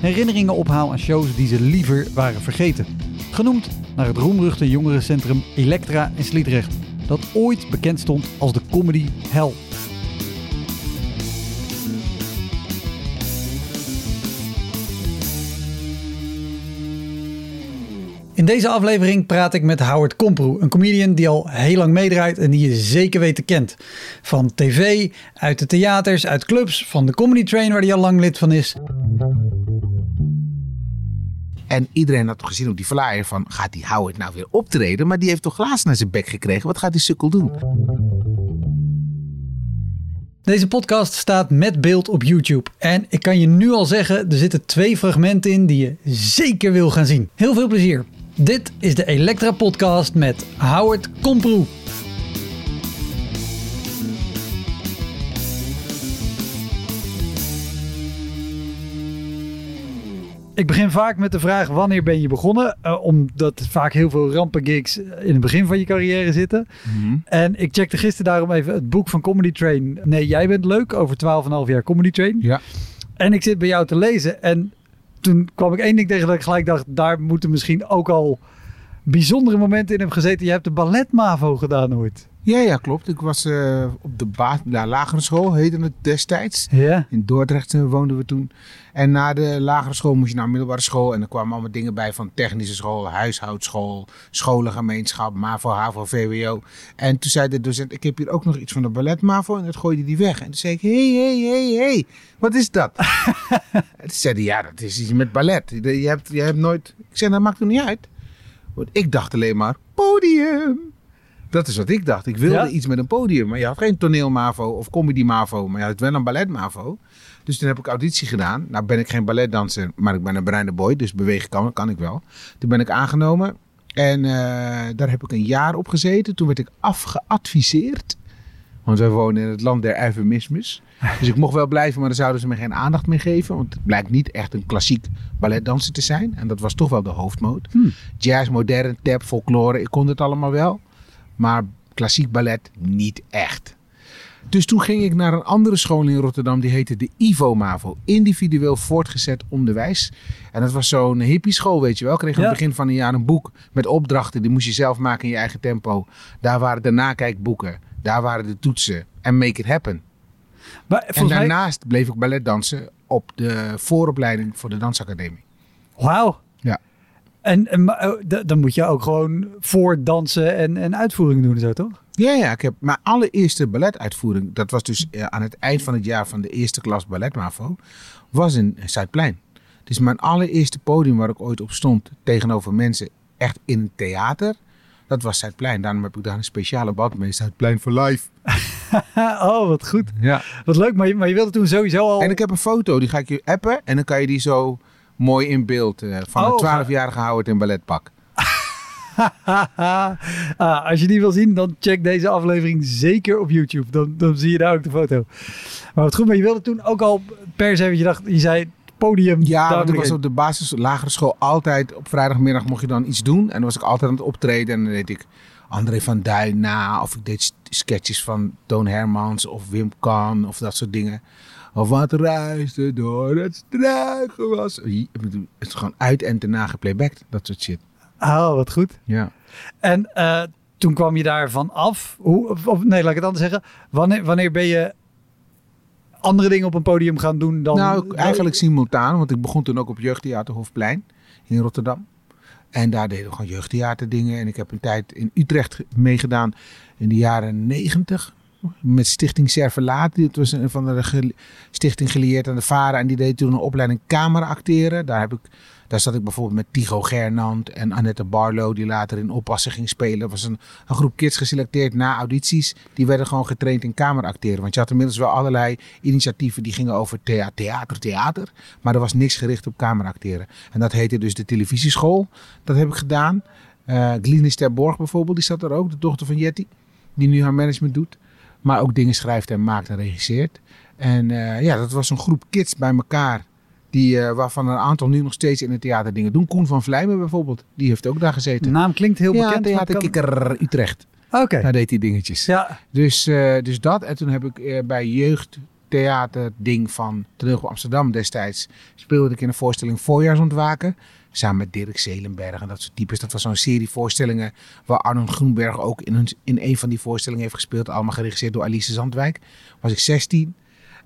herinneringen ophaal aan shows die ze liever waren vergeten. Genoemd naar het roemruchte jongerencentrum Elektra in Sliedrecht, dat ooit bekend stond als de comedy hell. Deze aflevering praat ik met Howard Komproe, een comedian die al heel lang meedraait en die je zeker weten kent. Van tv, uit de theaters, uit clubs, van de Comedy Train waar hij al lang lid van is. En iedereen had toch gezien op die flyer van, gaat die Howard nou weer optreden? Maar die heeft toch glaas naar zijn bek gekregen? Wat gaat die sukkel doen? Deze podcast staat met beeld op YouTube. En ik kan je nu al zeggen, er zitten twee fragmenten in die je zeker wil gaan zien. Heel veel plezier. Dit is de Elektra Podcast met Howard Komproe. Ik begin vaak met de vraag wanneer ben je begonnen? Uh, omdat vaak heel veel rampengigs in het begin van je carrière zitten. En ik checkte gisteren daarom even het boek van Comedy Train. Nee, jij bent leuk over 12,5 jaar Comedy Train. Ja. En ik zit bij jou te lezen en toen kwam ik één ding tegen dat ik gelijk dacht, daar moeten misschien ook al bijzondere momenten in hebben gezeten. Je hebt de ballet MAVO gedaan ooit. Ja, ja, klopt. Ik was uh, op de la lagere school, heette het destijds. Ja. In Dordrecht uh, woonden we toen. En na de lagere school moest je naar middelbare school. En er kwamen allemaal dingen bij van technische school, huishoudschool, scholengemeenschap, MAVO, HAVO, VWO. En toen zei de docent, ik heb hier ook nog iets van de ballet MAVO. En dat gooide die weg. En toen zei ik, hé, hé, hé, hé, wat is dat? en toen zei hij, ja, dat is iets met ballet. Je hebt, je hebt nooit... Ik zei, dat maakt er niet uit. Want ik dacht alleen maar, podium. Dat is wat ik dacht. Ik wilde Ja? iets met een podium. Maar je had geen toneel-MAVO of comedy-MAVO. Maar je had wel een ballet-MAVO. Dus toen heb ik auditie gedaan. Nou ben ik geen balletdanser, maar ik ben een bruine boy. Dus bewegen kan, kan ik wel. Toen ben ik aangenomen. En eh, daar heb ik een jaar op gezeten. Toen werd ik afgeadviseerd. Want wij wonen in het land der eufemismes. Dus ik mocht wel blijven, maar dan zouden ze me geen aandacht meer geven. Want het blijkt niet echt een klassiek balletdanser te zijn. En dat was toch wel de hoofdmoot. Hmm. Jazz, modern, tap, folklore, ik kon het allemaal wel. Maar klassiek ballet niet echt. Dus toen ging ik naar een andere school in Rotterdam. Die heette de IVO MAVO. Individueel voortgezet onderwijs. En dat was zo'n hippie school, weet je wel. Ik kreeg aan Ja. het begin van een jaar een boek met opdrachten. Die moest je zelf maken in je eigen tempo. Daar waren de nakijkboeken. Daar waren de toetsen. En make it happen. Maar En mij... daarnaast bleef ik ballet dansen op de vooropleiding voor de dansacademie. Wauw. Ja. En, d- dan moet je ook gewoon voor dansen en, en uitvoeringen doen en zo, toch? Ja, ja, ik heb mijn allereerste balletuitvoering, dat was dus eh, aan het eind van het jaar van de eerste klas ballet MAVO, was in Zuidplein. Dus mijn allereerste podium waar ik ooit op stond tegenover mensen echt in een theater, dat was Zuidplein. Daarom heb ik daar een speciale band mee, Zuidplein for life. oh, wat goed. Ja. Wat leuk, maar je, maar je wilde toen sowieso al... En ik heb een foto, die ga ik je appen en dan kan je die zo mooi in beeld eh, van Oh, een 12-jarige Howard in balletpak. ah, als je die wil zien, dan check deze aflevering zeker op YouTube. Dan, dan zie je daar ook de foto. Maar wat goed, maar je wilde toen ook al per se, want je dacht, je zei podium. Ja, want ik was op de basis, lagere school altijd op vrijdagmiddag mocht je dan iets doen. En dan was ik altijd aan het optreden en dan deed ik André van Duin na. Of ik deed sketches van Toon Hermans of Wim Kan of dat soort dingen. Of wat reisde door het struikenwas. Het is gewoon uit en te nageplaybacked, dat soort shit. Oh, wat goed. Ja. En eh, toen kwam je daarvan af. Hoe, of, of- nee, laat ik het anders zeggen. Wanneer, wanneer ben je andere dingen op een podium gaan doen dan... nou, eigenlijk simultaan, want ik begon toen ook op Jeugdtheater Hofplein in Rotterdam. En daar deden we gewoon jeugdtheaterdingen. En ik heb een tijd in Utrecht meegedaan in de jaren negentig. Met Stichting Servelaat. Het was een van de stichting geleerd aan de Varen. En die deed toen een opleiding cameraacteren. Daar, heb ik, daar zat ik bijvoorbeeld met Tigo Gernand en Annette Barlow. Die later in Oppassen ging spelen. Er was een, een groep kids geselecteerd na audities. Die werden gewoon getraind in cameraacteren. Want je had inmiddels wel allerlei initiatieven die gingen over thea- theater, theater. Maar er was niks gericht op cameraacteren. En dat heette dus de televisieschool. Dat heb ik gedaan. Eh Glynis ter Borg bijvoorbeeld, die zat er ook. De dochter van Jetty. Die nu haar management doet. Maar ook dingen schrijft en maakt en regisseert. En eh, ja, dat was een groep kids bij elkaar. Die, eh, waarvan een aantal nu nog steeds in het theater dingen doen. Koen van Vlijmen bijvoorbeeld. Die heeft ook daar De gezeten. naam klinkt heel ja, bekend. maar Theater kan- Kikker Utrecht. Oké. Daar deed hij dingetjes. Ja, Dus, eh, dus dat. En toen heb ik bij jeugdtheater ding van Toneel Amsterdam destijds... speelde ik in een voorstelling Voorjaarsontwaken. Samen met Dirk Zelenberg en dat soort types. Dat was zo'n serie voorstellingen waar Arnon Groenberg ook in een, in een van die voorstellingen heeft gespeeld. Allemaal geregisseerd door Alice Zandwijk. Was ik 16.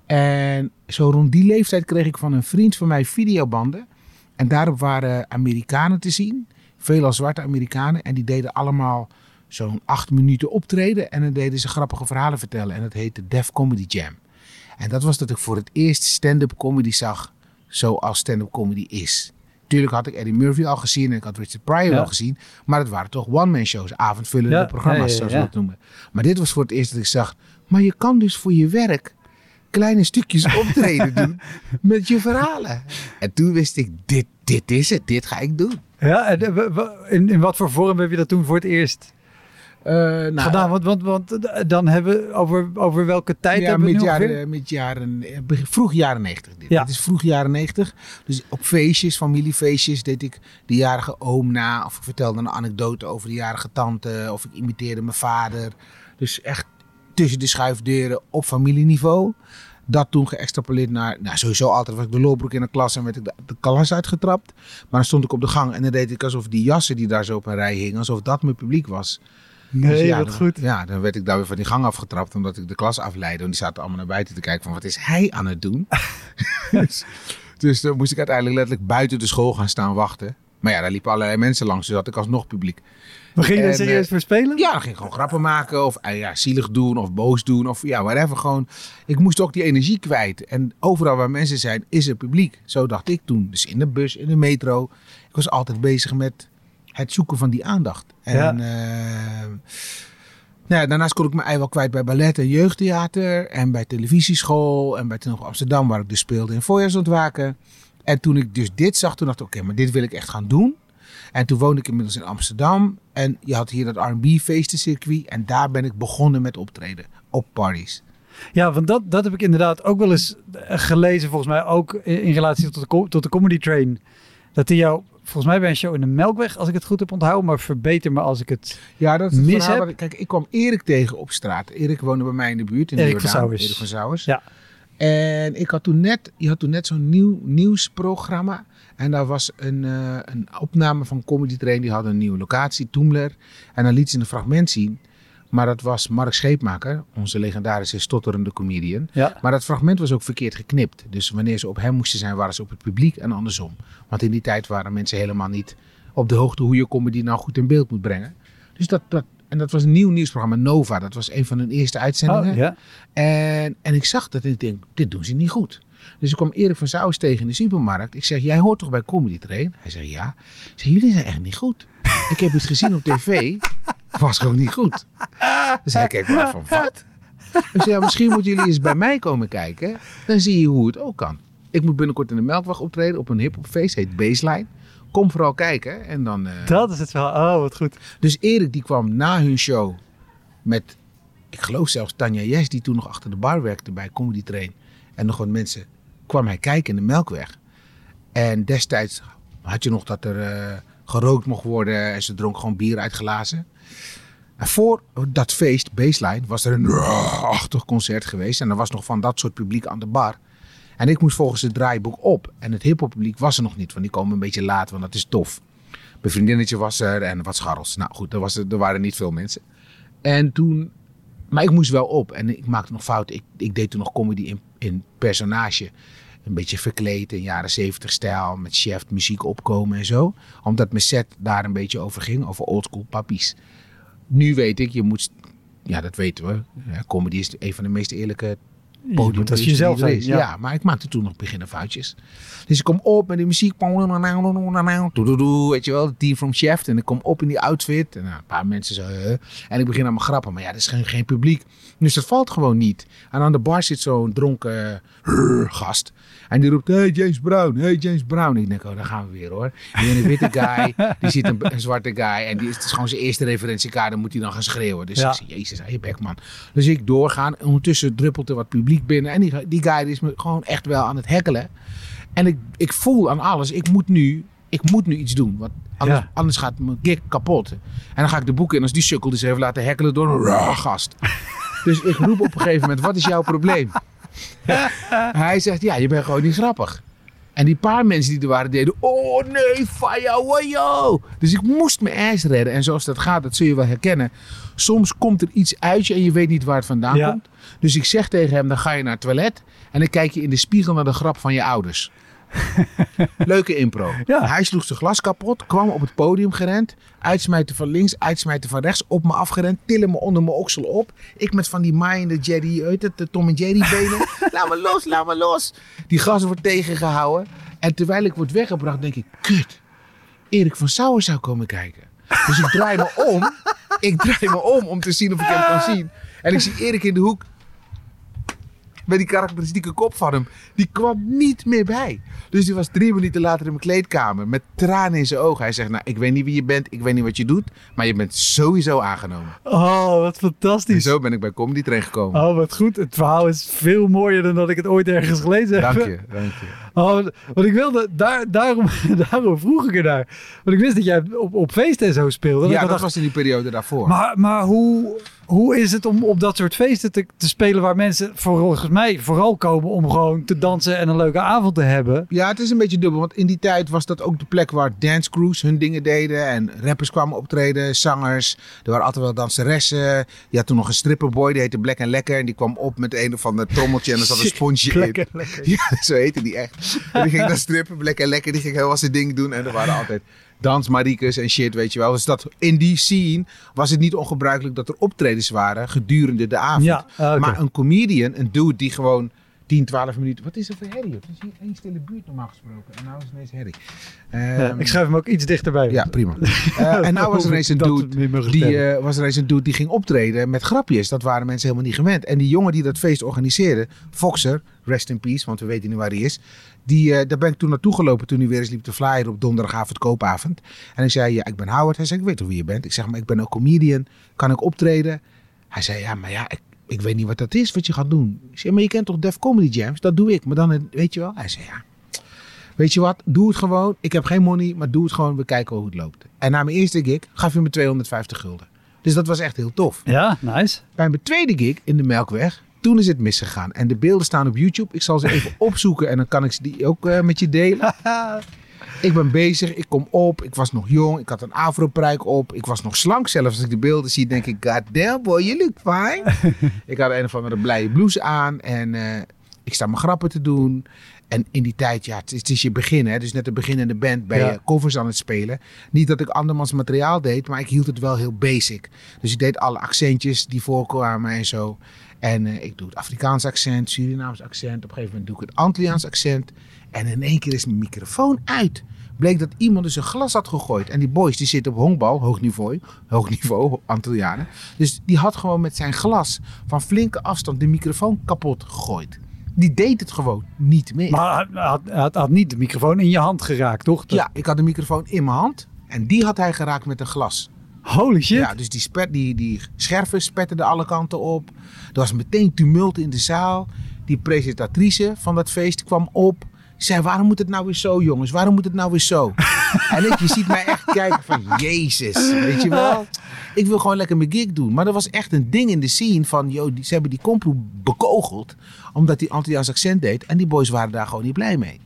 En zo rond die leeftijd kreeg ik van een vriend van mij videobanden. En daarop waren Amerikanen te zien. Veelal zwarte Amerikanen. En die deden allemaal zo'n acht minuten optreden. En dan deden ze grappige verhalen vertellen. En dat heette Def Comedy Jam. En dat was dat ik voor het eerst stand-up comedy zag zoals stand-up comedy is. Tuurlijk had ik Eddie Murphy al gezien en ik had Richard Pryor al gezien. Maar het waren toch one-man shows, avondvullende programma's zoals we dat noemen. Maar dit was voor het eerst dat ik zag, maar je kan dus voor je werk kleine stukjes optreden doen met je verhalen. En toen wist ik, dit, dit is het, dit ga ik doen. ja en, eh, in, in wat voor vorm heb je dat toen voor het eerst Eh, nou, gedaan? Want, want, want eh, dan hebben we over, over welke tijd ja, hebben we het met nu jaren, met jaren, vroeg jaren 90. Dit. Ja. Het is vroeg jaren 90. Dus op feestjes, familiefeestjes, deed ik de jarige oom na. Of ik vertelde een anekdote over de jarige tante. Of ik imiteerde mijn vader. Dus echt tussen de schuifdeuren op familieniveau. Dat toen geëxtrapoleerd naar, nou sowieso altijd was ik de loorbroek in de klas en werd ik de, de klas uitgetrapt. Maar dan stond ik op de gang en dan deed ik alsof die jassen die daar zo op een rij hingen, alsof dat mijn publiek was. Nee, Dus ja, wat dan, goed. Ja, dan werd ik daar weer van die gang afgetrapt omdat ik de klas afleidde. En die zaten allemaal naar buiten te kijken van wat is hij aan het doen? dus, dus dan moest ik uiteindelijk letterlijk buiten de school gaan staan wachten. Maar ja, daar liepen allerlei mensen langs, dus had ik alsnog publiek. Gingen er En, serieus eh, voor spelen? Ja, dan ging gewoon grappen maken of eh, ja, zielig doen of boos doen of ja, whatever. Gewoon, ik moest ook die energie kwijt. En overal waar mensen zijn, is er publiek. Zo dacht ik toen. Dus in de bus, in de metro. Ik was altijd bezig met het zoeken van die aandacht. En Ja. eh, nou ja, daarnaast kon ik mijn ei wel kwijt bij ballet en jeugdtheater. En bij televisieschool. En bij Toneel Amsterdam, waar ik dus speelde in voorjaarsontwaken. En toen ik dus dit zag, toen dacht ik, oké, maar dit wil ik echt gaan doen. En toen woonde ik inmiddels in Amsterdam. En je had hier dat R&B feestencircuit. En daar ben ik begonnen met optreden. Op parties. Ja, want dat, dat heb ik inderdaad ook wel eens gelezen, volgens mij ook in, relatie tot de, tot de Comedy Train. Dat die jou, volgens mij bij een show in de Melkweg, als ik het goed heb onthouden, maar verbeter me als ik het... Ja, dat is het Mis verhaal heb? ik- Kijk, ik kwam Erik tegen op straat. Erik woonde bij mij in de buurt. In de Erik van Jordaan. Sauwers. Erik van Sauwers. Ja. En ik had toen net, je had toen net zo'n nieuw nieuwsprogramma. En daar was een, eh, een opname van Comedy Train. Die hadden een nieuwe locatie, Toemler. En dan liet ze een fragment zien. Maar dat was Mark Scheepmaker, onze legendarische stotterende comedian. Ja. Maar dat fragment was ook verkeerd geknipt. Dus wanneer ze op hem moesten zijn, waren ze op het publiek en andersom. Want in die tijd waren mensen helemaal niet op de hoogte hoe je comedy nou goed in beeld moet brengen. Dus dat, dat, en dat was een nieuw nieuwsprogramma, Nova. Dat was een van hun eerste uitzendingen. Oh, ja. En, en ik zag dat en ik denk, dit doen ze niet goed. Dus ik kwam Erik van Sauwers tegen in de supermarkt. Ik zeg, jij hoort toch bij Comedy Train? Hij zegt, ja. Ik zeg, jullie zijn echt niet goed. Ik heb het gezien op tv. Was gewoon niet goed. Dus hij kijkt maar van, wat? Zeg, ja, misschien moeten jullie eens bij mij komen kijken. Dan zie je hoe het ook kan. Ik moet binnenkort in de Melkweg optreden op een hiphopfeest. Heet Baseline. Kom vooral kijken. En dan... eh, Dat is het verhaal. Oh, wat goed. dus Erik die kwam na hun show met, ik geloof zelfs Tanja Jes, die toen nog achter de bar werkte bij Comedy Train. En nog wat mensen, kwam hij kijken in de Melkweg. En destijds had je nog dat er eh, gerookt mocht worden en ze dronk gewoon bier uit glazen. En voor dat feest, Baseline, was er een achtig concert geweest. En er was nog van dat soort publiek aan de bar. En ik moest volgens het draaiboek op. En het hiphop publiek was er nog niet, want die komen een beetje laat, want dat is tof. Mijn vriendinnetje was er en wat scharrels. Nou goed, er, was, er waren niet veel mensen. En toen, maar ik moest wel op en ik maakte nog fouten. Ik, ik deed toen nog comedy in, in personage. een beetje verkleed in jaren 70 stijl. Met chef muziek opkomen en zo. Omdat mijn set daar een beetje over ging. Over oldschool pappies. Nu weet ik, je moet... Ja, dat weten we. Comedy is een van de meest eerlijke podium moet als jezelf die zijn, is. ja. Ja. maar ik maakte toen nog beginnerfoutjes. Dus ik kom op met die muziek. Weet je wel, de team from Chef. En ik kom op in die outfit. En nou, een paar mensen zo. en ik begin aan mijn grappen. Maar ja, er is geen, geen publiek. Dus dat valt gewoon niet. En aan de bar zit zo'n dronken gast. En die roept, hey James Brown, hey James Brown. Ik denk, oh, daar gaan we weer hoor. Die een witte guy, die ziet een, een zwarte guy. En die is, het is gewoon zijn eerste referentiekaart. Dan moet hij dan gaan schreeuwen. Dus Ja. ik zeg, jezus, hé bek man. Dus ik doorgaan. En ondertussen druppelt er wat publiek binnen. En die, die guy die is me gewoon echt wel aan het hekkelen. En ik, ik voel aan alles, ik moet nu, ik moet nu iets doen. Want anders, Ja. anders gaat mijn gig kapot. En dan ga ik de boeken in als die sukkel die zich heeft laten hekkelen door een raar gast. Dus ik roep op een gegeven moment, wat is jouw probleem? Hij zegt, ja, je bent gewoon niet grappig. En die paar mensen die er waren deden, oh nee, fire, wajo. Dus ik moest mijn ass redden. En zoals dat gaat, dat zul je wel herkennen. Soms komt er iets uit je en je weet niet waar het vandaan Ja. komt. Dus ik zeg tegen hem, dan ga je naar het toilet. En dan kijk je in de spiegel naar de grap van je ouders. Leuke impro. Ja. Hij sloeg zijn glas kapot, kwam op het podium gerend. Uitsmijten van links, uitsmijten van rechts, op me afgerend. Tillen me onder mijn oksel op. Ik met van die maaiende Jerry, weet het, de Tom en Jerry benen. laat me los, laat me los. Die gas wordt tegengehouden. En terwijl ik word weggebracht, denk ik, kut. Erik van Sauer zou komen kijken. Dus ik draai me om. Ik draai me om om te zien of ik hem kan zien. En ik zie Erik in de hoek. Met die karakteristieke kop van hem. Die kwam niet meer bij. Dus die was drie minuten later in mijn kleedkamer. Met tranen in zijn ogen. Hij zegt, nou, ik weet niet wie je bent. Ik weet niet wat je doet. Maar je bent sowieso aangenomen. Oh, wat En fantastisch. zo ben ik bij Comedy Train gekomen. Oh, wat goed. Het verhaal is veel mooier dan dat ik het ooit ergens gelezen heb. Dank je, dank je. Oh, want ik wilde, daar, daarom, daarom vroeg ik ernaar. Want ik wist dat jij op, op feesten en zo speelde. Ja, dat dacht, was in die periode daarvoor. Maar, maar hoe, hoe is het om op dat soort feesten te, te spelen waar mensen volgens mij vooral komen om gewoon te dansen en een leuke avond te hebben? Ja, het is een beetje dubbel. Want in die tijd was dat ook de plek waar dance crews hun dingen deden. En rappers kwamen optreden, zangers. Er waren altijd wel danseressen. Je had toen nog een stripperboy, die heette Black en Lekker. En die kwam op met een of ander trommeltje en er zat een sponsje in. Lekker, lekker. Ja, zo heette die echt. En die ging dan strippen, Black en Lekker. Die ging heel wat zijn ding doen. En er waren altijd dansmariekes en shit, weet je wel. Dus dat, in die scene was het niet ongebruikelijk dat er optredens waren gedurende de avond. Ja, ah. Maar een comedian, een dude die gewoon 10, 12 minuten... Wat is er voor herrie? Het is hier één stille buurt normaal gesproken. En nou is het ineens herrie. Ja, Ehm, ik schrijf hem ook iets dichterbij. ja, prima. Eh, en nou was er ineens een dude, die, eh, was er ineens een dude die ging optreden met grapjes. Dat waren mensen helemaal niet gewend. En die jongen die dat feest organiseerde, Foxer, rest in peace, want we weten niet waar hij is. Die, eh, daar ben ik toen naartoe gelopen toen hij weer eens liep te flyer op donderdagavond koopavond. En ik zei, ja, ik ben Howard. Hij zei, ik weet toch wie je bent? Ik zeg, maar ik ben ook comedian. Kan ik optreden? Hij zei, ja, maar ja, ik, ik weet niet wat dat is, wat je gaat doen. Ik zei, maar je kent toch Def Comedy Jams? Dat doe ik. Maar dan, in- weet je wel? Hij zei, ja, Weet je wat, doe het gewoon. Ik heb geen money, maar doe het gewoon. We kijken hoe het loopt. En na mijn eerste gig gaf hij me 250 gulden. Dus dat was echt heel tof. Ja, nice. Bij mijn tweede gig in de Melkweg, toen is het misgegaan. En de beelden staan op YouTube. Ik zal ze even opzoeken en dan kan ik ze die ook eh, met je delen. Ik ben bezig, ik kom op, ik was nog jong, ik had een afropruik op, ik was nog slank zelfs. Als ik de beelden zie, denk ik, god damn boy, you look fine. ik had een of andere blije blouse aan en eh, ik sta mijn grappen te doen. En in die tijd, ja, het is, het is je begin, hè. Dus net de beginnende band bij Ja. covers aan het spelen. Niet dat ik andermans materiaal deed, maar ik hield het wel heel basic. Dus ik deed alle accentjes die voorkwamen en zo. En eh, ik doe het Afrikaans accent, Surinaams accent. Op een gegeven moment doe ik het Antilliaans accent. En in één keer is mijn microfoon uit. Bleek dat iemand dus een glas had gegooid. En die boys die zitten op honkbal, hoog niveau, hoog niveau, Antillianen. Dus die had gewoon met zijn glas van flinke afstand de microfoon kapot gegooid. Die deed het gewoon niet meer. Maar hij had, had, had niet de microfoon in je hand geraakt, toch? Dat- Ja, ik had de microfoon in mijn hand. En die had hij geraakt met een glas. Holy shit. Ja, dus die, spet, die, die scherven spetterden alle kanten op. Er was meteen tumult in de zaal. Die presentatrice van dat feest kwam op. Zei, waarom moet het nou weer zo, jongens? Waarom moet het nou weer zo? en ik, je ziet mij echt kijken van, jezus, weet je wel? Ik wil gewoon lekker mijn gig doen. Maar er was echt een ding in de scene van, yo, die, ze hebben die komproe bekogeld. Omdat hij Antilliaans accent deed. En die boys waren daar gewoon niet blij mee.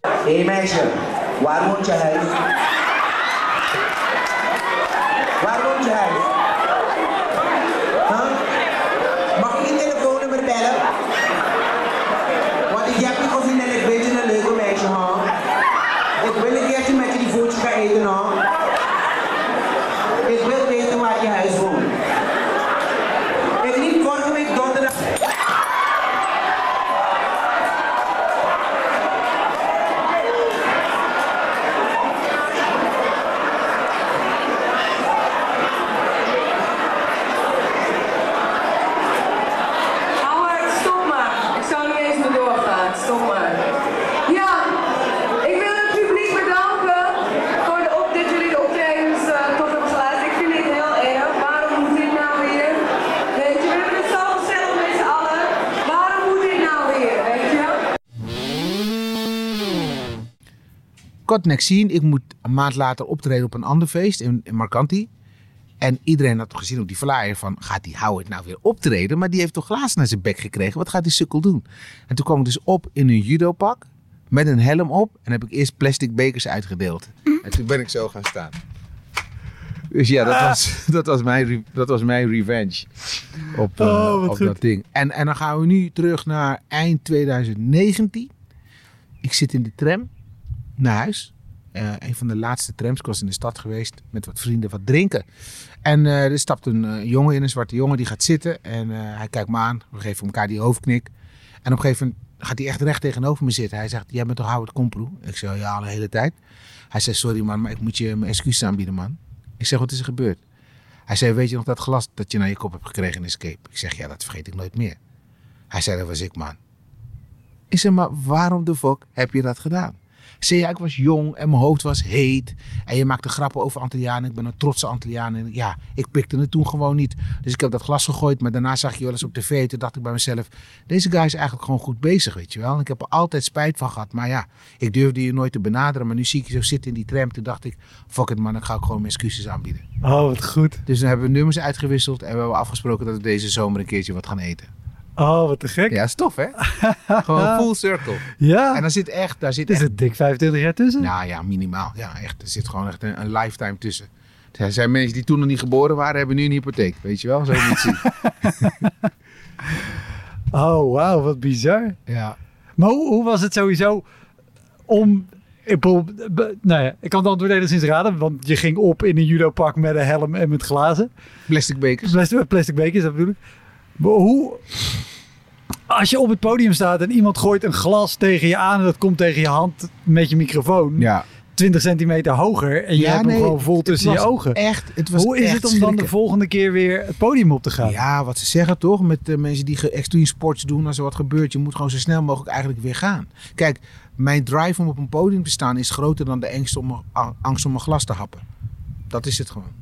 Hé hey meisje, waar woont je huis? Waar woont je huis? Huh? Mag ik je telefoonnummer bellen? Kort nek zien, ik moet een maand later optreden op een ander feest in, in Marcanti. En iedereen had gezien op die flyer van, gaat die Howard nou weer optreden? Maar die heeft toch glazen naar zijn bek gekregen? Wat gaat die sukkel doen? En toen kwam ik dus op in een judopak met een helm op. En heb ik eerst plastic bekers uitgedeeld. En toen ben ik zo gaan staan. Dus ja, dat was, dat was, mijn, dat was mijn revenge op, eh, Oh, wat op dat ding. En, en dan gaan we nu terug naar eind 2019. Ik zit in de tram naar huis. Eh, een van de laatste trams. Ik was in de stad geweest met wat vrienden wat drinken. En eh, er stapt een eh, jongen in, een zwarte jongen, die gaat zitten. En hij kijkt me aan. We geven elkaar die hoofdknik. En op een gegeven moment gaat hij echt recht tegenover me zitten. Hij zegt, jij bent toch Howard Komproe? Ik zeg, ja, de hele tijd. Hij zegt, sorry man, maar ik moet je mijn excuses aanbieden man. Ik zeg, wat is er gebeurd? Hij zei, weet je nog dat glas dat je naar je kop hebt gekregen in Escape? Ik zeg, ja, dat vergeet ik nooit meer. Hij zei, dat was ik man. Ik zeg, maar waarom de fuck heb je dat gedaan? Ja, ik was jong en mijn hoofd was heet. En je maakte grappen over Antillianen. Ik ben een trotse Antilliaan. En ja, ik pikte het toen gewoon niet. Dus ik heb dat glas gegooid. Maar daarna zag je wel eens op tv. Toen dacht ik bij mezelf, deze guy is eigenlijk gewoon goed bezig, weet je wel. En ik heb er altijd spijt van gehad. Maar ja, ik durfde je nooit te benaderen. Maar nu zie ik je zo zitten in die tram. Toen dacht ik, fuck it man, dan ga ik gewoon mijn excuses aanbieden. Oh, wat goed. Dus dan hebben we nummers uitgewisseld. En we hebben afgesproken dat we deze zomer een keertje wat gaan eten. Oh, wat te gek. Ja, is tof hè? gewoon full circle. Ja. En dan zit echt, daar zit is echt het dik 25 jaar tussen? Nou ja, minimaal. Ja, echt. Er zit gewoon echt een, een lifetime tussen. Er zijn mensen die toen nog niet geboren waren, hebben nu een hypotheek. Weet je wel? Zo moet zien. Oh, wauw, wat bizar. Ja. Maar hoe, hoe was het sowieso om... Ik, nou ja, ik kan het antwoord enigszins raden, want je ging op in een judopak met een helm en met glazen. Plastic bekers. Plastic, plastic bekers, dat bedoel ik. Hoe... Als je op het podium staat en iemand gooit een glas tegen je aan en dat komt tegen je hand met je microfoon, Ja. 20 centimeter hoger en je Ja, hebt hem nee, gewoon vol tussen je ogen. Echt. Het was Hoe is echt het om dan de volgende keer weer het podium op te gaan? Ja, wat ze zeggen toch, met de mensen die extreme sports doen, als er wat gebeurt, je moet gewoon zo snel mogelijk eigenlijk weer gaan. Kijk, mijn drive om op een podium te staan is groter dan de angst om, angst om een glas te happen. Dat is het gewoon.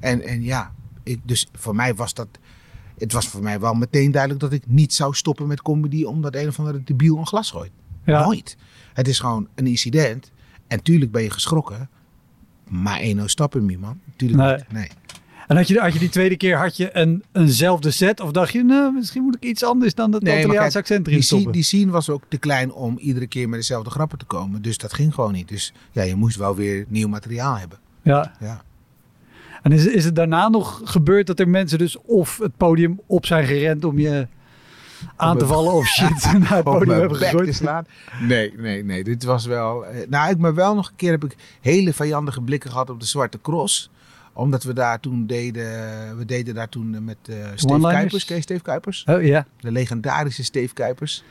En, en ja, ik, dus voor mij was dat, het was voor mij wel meteen duidelijk dat ik niet zou stoppen met comedy omdat een of andere debiel een glas gooit. Ja. Nooit. Het is gewoon een incident. En tuurlijk ben je geschrokken, maar één no stappen me man. Tuurlijk Nee. niet. Nee. En had je, had je die tweede keer had je een, eenzelfde set? Of dacht je, nou, misschien moet ik iets anders dan dat Nee, kijk, accent Die erin scene, stoppen? die scene was ook te klein om iedere keer met dezelfde grappen te komen. Dus dat ging gewoon niet. Dus ja, je moest wel weer nieuw materiaal hebben. Ja. Ja. En is, is het daarna nog gebeurd dat er mensen dus of het podium op zijn gerend om je aan te vallen of shit naar het podium hebben bek te gegooid? slaan. Nee, nee, nee. Dit was wel... eh, nou, ik maar wel nog een keer heb ik hele vijandige blikken gehad op de Zwarte Cross. Omdat we daar toen deden... We deden daar toen eh, met eh Steve? Kuipers. Ken Steve Kuipers? Oh ja. De legendarische Steve Kuipers.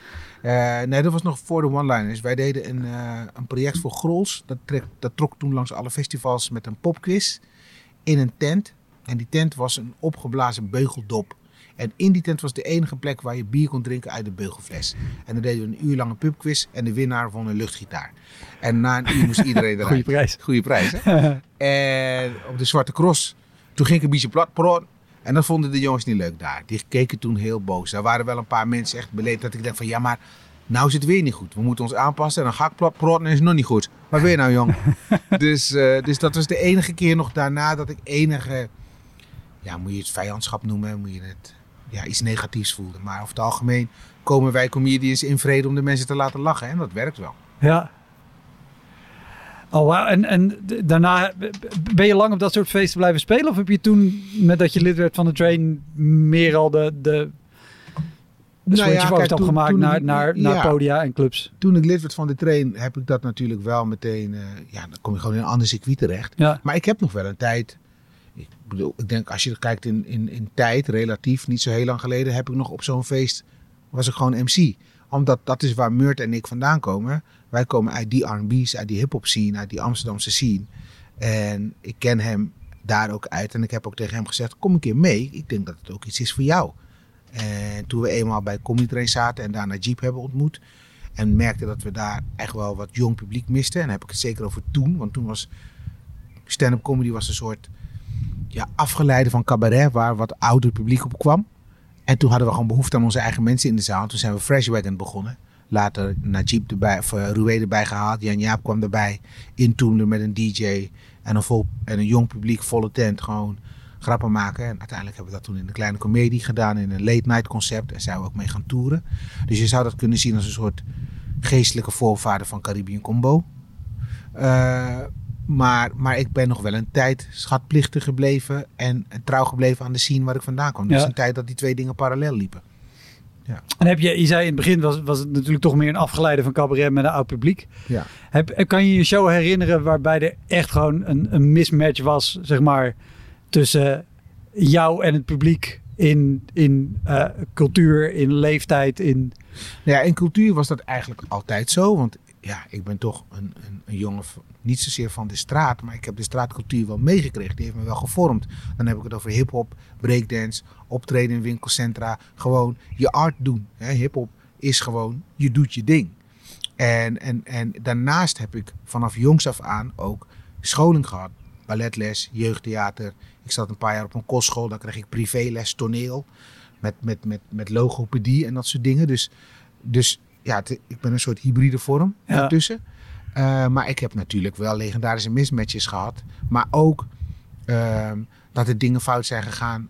Nee, dat was nog voor de one-liners. Wij deden een, een project voor Grols. Dat, trek, dat trok toen langs alle festivals met een popquiz in een tent. En die tent was een opgeblazen beugeldop. En in die tent was de enige plek waar je bier kon drinken uit de beugelfles. En dan deden we een uur lange pubquiz en de winnaar won een luchtgitaar. En na een uur moest iedereen eruit. Goeie prijs. Goeie prijs, hè? En op de Zwarte Cross, toen ging ik een beetje plat praten. En dat vonden de jongens niet leuk daar. Die keken toen heel boos. Daar waren wel een paar mensen echt beleefd dat ik dacht van... Ja, maar nou is het weer niet goed. We moeten ons aanpassen. En dan ga ik plat praten en is nog niet goed. Wat weer nou, jong? dus, eh, dus dat was de enige keer nog daarna dat ik enige... Ja, moet je het vijandschap noemen? Moet je het... Ja, iets negatiefs voelde. Maar over het algemeen komen wij comedians in vrede om de mensen te laten lachen. En dat werkt wel. Ja. Oh, wauw. En, en daarna ben je lang op dat soort feesten blijven spelen? Of heb je toen, met dat je lid werd van de train, meer al de, de, de Nou ja, kijk, toen- gemaakt toen naar, naar, naar ja. podia en clubs? Toen ik lid werd van de train, heb ik dat natuurlijk wel meteen. eh, ja, dan kom je gewoon in een ander circuit terecht. Ja. Maar ik heb nog wel een tijd. Ik bedoel, ik denk als je kijkt in, in, in tijd, relatief, niet zo heel lang geleden, heb ik nog op zo'n feest. was ik gewoon MC. Omdat dat is waar Murt en ik vandaan komen. Wij komen uit die RB's, uit die hip-hop scene, uit die Amsterdamse scene. En ik ken hem daar ook uit. En ik heb ook tegen hem gezegd: kom een keer mee. Ik denk dat het ook iets is voor jou. En toen we eenmaal bij Comedy Train zaten en daarna Jeep hebben ontmoet. En merkte dat we daar echt wel wat jong publiek misten. En dan heb ik het zeker over toen. Want toen was stand-up comedy was een soort ja, afgeleide van cabaret. Waar wat ouder publiek op kwam. En toen hadden we gewoon behoefte aan onze eigen mensen in de zaal. Toen zijn we Fresh Wagon begonnen. Later Najib erbij, of uh, Roué erbij gehaald. Jan Jaap kwam erbij. In Toemler met een DJ. En een, vol, en een jong publiek, volle tent. Gewoon grappen maken. En uiteindelijk hebben we dat toen in een kleine comedie gedaan. In een late night concept. En zijn we ook mee gaan toeren. Dus je zou dat kunnen zien als een soort geestelijke voorvader van Caribbean Combo. Uh, maar, maar ik ben nog wel een tijd schatplichtig gebleven en trouw gebleven aan de scene waar ik vandaan kwam. Dus Ja. een tijd dat die twee dingen parallel liepen. En heb je, je zei in het begin was, was het natuurlijk toch meer een afgeleide van cabaret met een oud publiek. Ja. Heb, kan je je show herinneren waarbij er echt gewoon een, een mismatch was, zeg maar, tussen jou en het publiek in, in eh, cultuur, in leeftijd, in... Nou ja, in cultuur was dat eigenlijk altijd zo. Want ja, ik ben toch een, een, een jongen, niet zozeer van de straat, maar ik heb de straatcultuur wel meegekregen. Die heeft me wel gevormd. Dan heb ik het over hip-hop, breakdance, optreden in winkelcentra. Gewoon je art doen. Hip-hop is gewoon, je doet je ding. En, en, en daarnaast heb ik vanaf jongs af aan ook scholing gehad. Balletles, jeugdtheater. Ik zat een paar jaar op een kostschool, daar kreeg ik privéles toneel. Met, met, met, met logopedie en dat soort dingen. Dus, dus ja, het- ik ben een soort hybride vorm Ja. daartussen. Eh, maar ik heb natuurlijk wel legendarische mismatches gehad. Maar ook ehm, dat er dingen fout zijn gegaan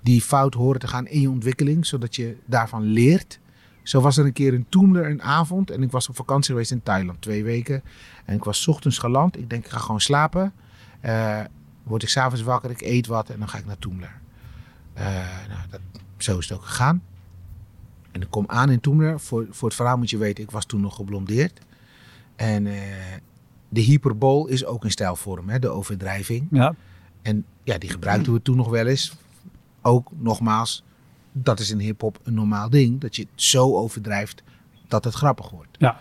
die fout horen te gaan in je ontwikkeling. Zodat je daarvan leert. Zo was er een keer in Toemler een avond. En ik was op vakantie geweest in Thailand, twee weken. En ik was 's ochtends geland. Ik denk, ik ga gewoon slapen. Eh, word ik s'avonds wakker, ik eet wat en dan ga ik naar Toemler. Eh, nou, dat, zo is het ook gegaan. En ik kom aan in Toemler. Voor, voor het verhaal moet je weten, ik was toen nog geblondeerd. En eh, de hyperbool is ook een stijlvorm, hè, de overdrijving. Ja, En ja, die gebruikten we toen nog wel eens. Ook nogmaals, dat is in hip-hop een normaal ding. Dat je het zo overdrijft dat het grappig wordt. ja.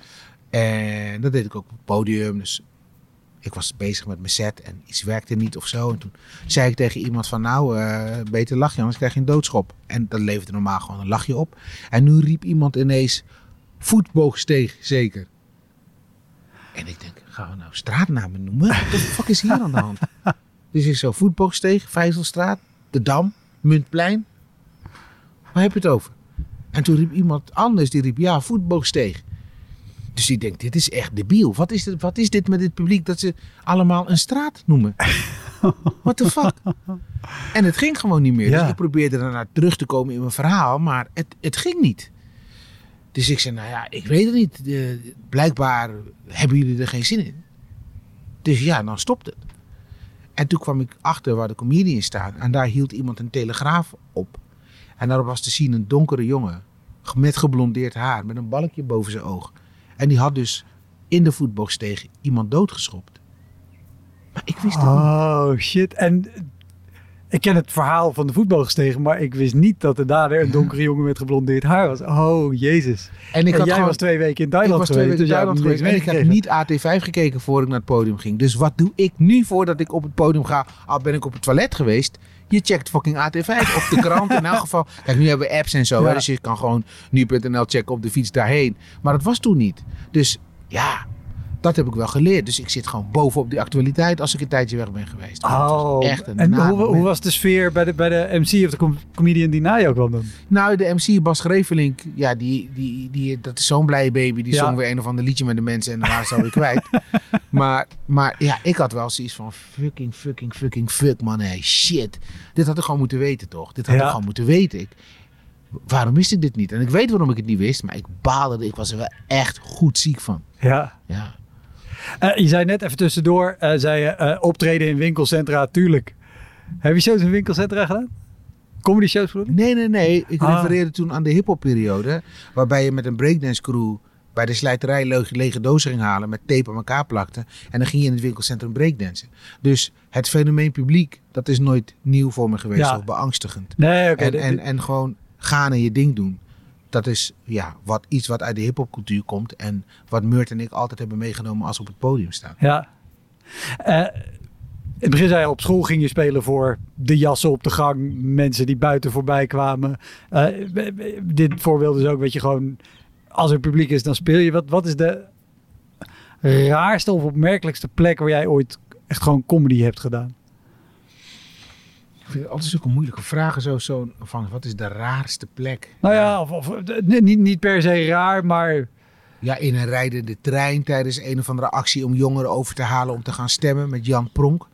En dat deed ik ook op het podium. Dus ik was bezig met mijn set en iets werkte niet of zo. En toen zei ik tegen iemand van nou, eh, beter lach je, anders krijg je een doodschop. En dat leverde normaal gewoon een lachje op. En nu riep iemand ineens, voetboogsteeg zeker. En ik denk, gaan we nou straatnamen noemen? Wat de fuck is hier aan de hand? Dus ik zo, voetboogsteeg, Vijzelstraat, De Dam, Muntplein. Waar heb je het over? En toen riep iemand anders, die riep, ja, voetboogsteeg. Dus ik denk, dit is echt debiel. Wat is, dit, wat is dit met dit publiek dat ze allemaal een straat noemen? What the fuck? En het ging gewoon niet meer. Ja. Dus ik probeerde daarna terug te komen in mijn verhaal, maar het, het ging niet. Dus ik zei, nou ja, ik weet het niet. Blijkbaar hebben jullie er geen zin in. Dus ja, dan stopt het. En toen kwam ik achter waar de comedians staan. En daar hield iemand een telegraaf op. En daarop was te zien een donkere jongen. Met geblondeerd haar. Met een balkje boven zijn oog. En die had dus in de voetbox tegen iemand doodgeschopt. Maar ik wist het niet. Oh, shit. En ik ken het verhaal van de voetbalgestegen, maar ik wist niet dat de dader een donkere jongen met geblondeerd haar was. Oh, jezus. En ik En had jij gewoon, was twee weken in ik Thailand was twee geweest. weken in dus jij Thailand geweest. En ik heb niet AT5 gekeken voor ik naar het podium ging. Dus wat doe ik nu voordat ik op het podium ga? Al ben ik op het toilet geweest. Je checkt fucking AT5 of de krant in elk geval. Kijk, nu hebben we apps en zo. Ja. Hè, dus je kan gewoon nu.nl checken op de fiets daarheen. Maar dat was toen niet. Dus ja, dat heb ik wel geleerd. Dus ik zit gewoon bovenop die actualiteit als ik een tijdje weg ben geweest. Oh, echt een en hoe, hoe was de sfeer bij de, bij de MC of de com- comedian die na jou kwam dan? Nou, de MC Bas Grevelink, ja, die, die, die, dat is zo'n blije baby. Die Ja. zong weer een of ander liedje met de mensen en dan waren ze alweer kwijt. maar, maar ja, ik had wel zoiets van fucking, fucking, fucking fuck man. Hey, shit. Dit had ik gewoon moeten weten toch? Dit had Ja. ik gewoon moeten weten. Ik, waarom wist ik dit niet? En ik weet waarom ik het niet wist, maar ik baalde. Ik was er wel echt goed ziek van. Ja. Ja. Eh, je zei net even tussendoor, eh, zei je eh, optreden in winkelcentra, tuurlijk. Heb je shows in winkelcentra gedaan? Comedy shows bedoel ik? Nee, nee, nee. Ik Ah. refereerde toen aan de hip-hop periode. Waarbij je met een breakdance crew bij de slijterij lege, lege dozen ging halen. Met tape aan elkaar plakte. En dan ging je in het winkelcentrum breakdansen. Dus het fenomeen publiek, dat is nooit nieuw voor me geweest. Ja. Of beangstigend. Nee, oké. en, en, en gewoon gaan en je ding doen. Dat is ja, wat, iets wat uit de hip-hopcultuur komt. En wat Murt en ik altijd hebben meegenomen als we op het podium staan. Ja. Eh, in het begin zei je, op school ging je spelen voor de jassen op de gang. Mensen die buiten voorbij kwamen. Eh, dit voorbeeld is ook, weet je, gewoon... Als er publiek is, dan speel je. Wat, wat is de raarste of opmerkelijkste plek waar jij ooit echt gewoon comedy hebt gedaan? Vind het altijd zulke moeilijke vragen. Zo, zo van, wat is de raarste plek? Nou ja, of, of, eh, niet, niet per se raar, maar Ja, in een rijdende trein tijdens een of andere actie om jongeren over te halen om te gaan stemmen met Jan Pronk.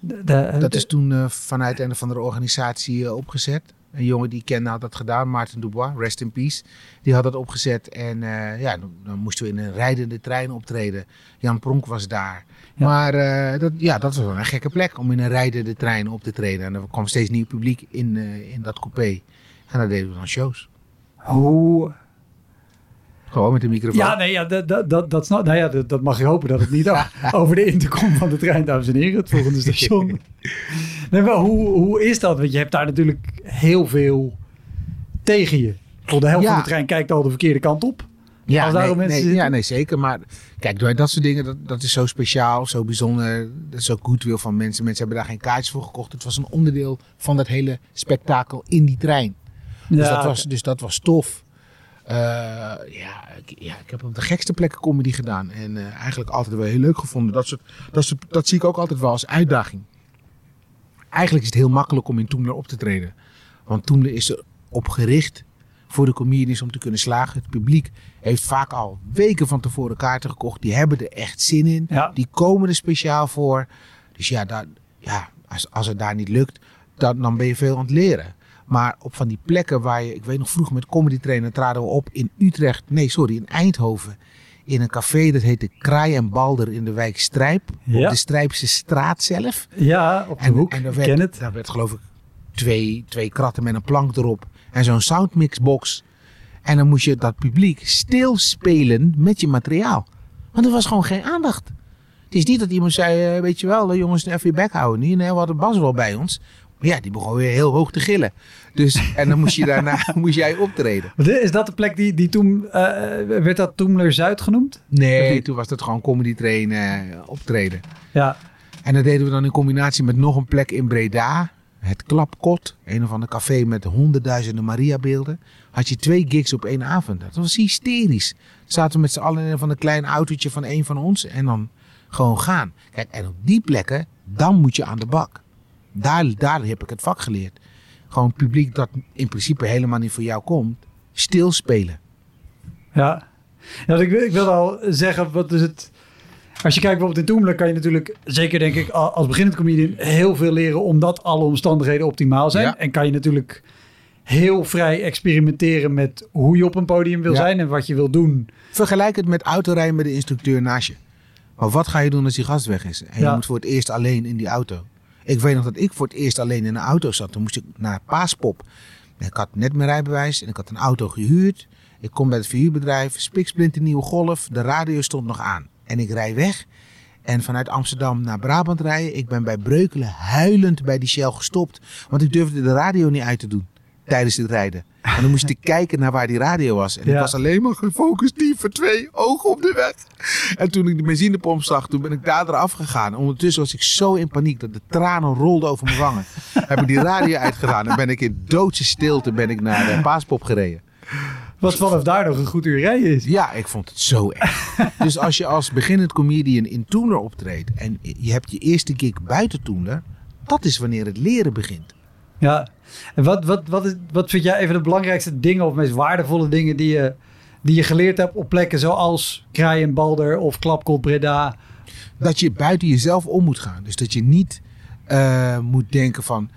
De- de- Dat de- is toen eh, vanuit een of andere organisatie eh, opgezet. Een jongen die ik kende had dat gedaan, Maarten Dubois, rest in peace. Die had dat opgezet en ja, dan, dan moesten we in een rijdende trein optreden. Jan Pronk was daar. Ja. Maar eh, dat, ja, dat was wel een gekke plek om in een rijdende trein op te treden. En er kwam steeds nieuw publiek in, eh, in dat coupé. En daar deden we dan shows. Hoe... Gewoon met de microfoon. Ja, nee, ja, dat, dat, dat, nou ja, dat, dat mag je hopen dat het niet over de intercom van de trein, dames en heren, het volgende station. Nee, maar hoe, hoe is dat? Want je hebt daar natuurlijk heel veel tegen je. Voor de helft Ja. van de trein kijkt al de verkeerde kant op. Ja, Als nee, mensen nee, zitten? ja, nee, zeker. Maar kijk, door dat soort dingen, dat, dat is zo speciaal, zo bijzonder. Dat is ook goodwill van mensen. Mensen hebben daar geen kaartjes voor gekocht. Het was een onderdeel van dat hele spektakel in die trein. Dus, dat, was, dus dat was tof. Eh, ja, ik, ja, ik heb op de gekste plekken comedy gedaan. En eh, eigenlijk altijd wel heel leuk gevonden. Dat, soort, dat, soort, dat zie ik ook altijd wel als uitdaging. Eigenlijk is het heel makkelijk om in Toemler op te treden. Want Toemler is er op gericht voor de comedians om te kunnen slagen. Het publiek heeft vaak al weken van tevoren kaarten gekocht. Die hebben er echt zin in. Ja. Die komen er speciaal voor. Dus ja, daar, ja als, als het daar niet lukt, dan, dan ben je veel aan het leren. Maar op van die plekken waar je, ik weet nog vroeger met comedy trainer traden we op in Utrecht, nee sorry, in Eindhoven. In een café dat heette Kraai en Balder in de wijk Strijp. Ja. Op de Strijpse straat zelf. ja, op de En, hoek. en daar werd, ken het. daar werd geloof ik twee, twee kratten met een plank erop. En zo'n soundmixbox. En dan moest je dat publiek stilspelen met je materiaal. Want er was gewoon geen aandacht. Het is niet dat iemand zei, eh, weet je wel, eh, jongens, even je bek houden. Nee, nee, we hadden Bas wel bij ons. Maar ja, die begon weer heel hoog te gillen. Dus, en dan moest je daarna moest jij optreden. Is dat de plek die, die toen, eh, werd dat Toemler Zuid genoemd? Nee, toen was dat gewoon comedy train optreden. Ja, En dat deden we dan in combinatie met nog een plek in Breda. Het Klapkot. Een of ander café met honderdduizenden Mariabeelden. Had je twee gigs op één avond. Dat was hysterisch. Zaten we met z'n allen in een van een klein autootje van een van ons. En dan gewoon gaan. Kijk, en op die plekken, dan moet je aan de bak. Daar, daar heb ik het vak geleerd. Gewoon publiek dat in principe helemaal niet voor jou komt. Stilspelen. ja. ja ik, wil- ik wilde al zeggen, wat is het... Als je kijkt bijvoorbeeld in Toemler kan je natuurlijk, zeker denk ik als beginnend comedian, heel veel leren omdat alle omstandigheden optimaal zijn. Ja. En kan je natuurlijk heel vrij experimenteren met hoe je op een podium wil Ja. zijn en wat je wil doen. Vergelijk het met autorijden met de instructeur naast je. Maar wat ga je doen als die gast weg is? En Ja. je moet voor het eerst alleen in die auto. Ik weet nog dat ik voor het eerst alleen in een auto zat. Toen moest ik naar Paaspop. Ik had net mijn rijbewijs en ik had een auto gehuurd. Ik kom bij het verhuurbedrijf, spiksplinter nieuwe golf. De radio stond nog aan. En ik rij weg. En vanuit Amsterdam naar Brabant rijden. Ik ben bij Breukelen huilend bij die Shell gestopt. Want ik durfde de radio niet uit te doen tijdens het rijden. En dan moest ik kijken naar waar die radio was. En ik was alleen maar gefocust, die voor twee, ogen op de weg. En toen ik de benzinepomp zag, toen ben ik daar eraf gegaan. Ondertussen was ik zo in paniek dat de tranen rolden over mijn wangen. Heb ik die radio uitgedaan en ben ik in doodse stilte ben ik naar de Paaspop gereden. Wat vanaf daar nog een goed uur rijden is. Ja, ik vond het zo erg. dus als je als beginnend comedian in Toemler optreedt en je hebt je eerste gig buiten Toemler, dat is wanneer het leren begint. Ja. En wat, wat, wat, is, wat vind jij even de belangrijkste dingen of meest waardevolle dingen die je, die je geleerd hebt op plekken zoals Kraaien Balder of Klapkot Breda? dat je buiten jezelf om moet gaan. Dus dat je niet eh, moet denken van...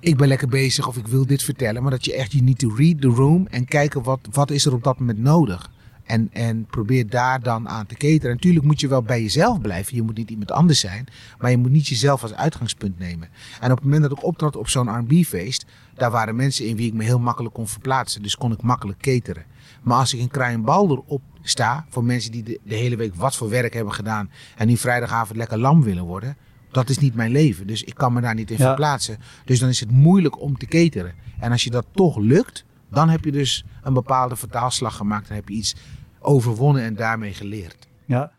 ik ben lekker bezig of ik wil dit vertellen. Maar dat je echt, you need to read the room en kijken wat, wat is er op dat moment nodig. En, en probeer daar dan aan te cateren. Natuurlijk moet je wel bij jezelf blijven. Je moet niet iemand anders zijn. Maar je moet niet jezelf als uitgangspunt nemen. En op het moment dat ik optrad op zo'n R&B-feest... daar waren mensen in wie ik me heel makkelijk kon verplaatsen. Dus kon ik makkelijk cateren. Maar als ik in Kraaienbalder op sta... voor mensen die de, de hele week wat voor werk hebben gedaan... en nu vrijdagavond lekker lam willen worden... dat is niet mijn leven. Dus ik kan me daar niet in Ja. verplaatsen. Dus dan is het moeilijk om te cateren. En als je dat toch lukt... dan heb je dus een bepaalde vertaalslag gemaakt. Dan heb je iets overwonnen en daarmee geleerd. Ja.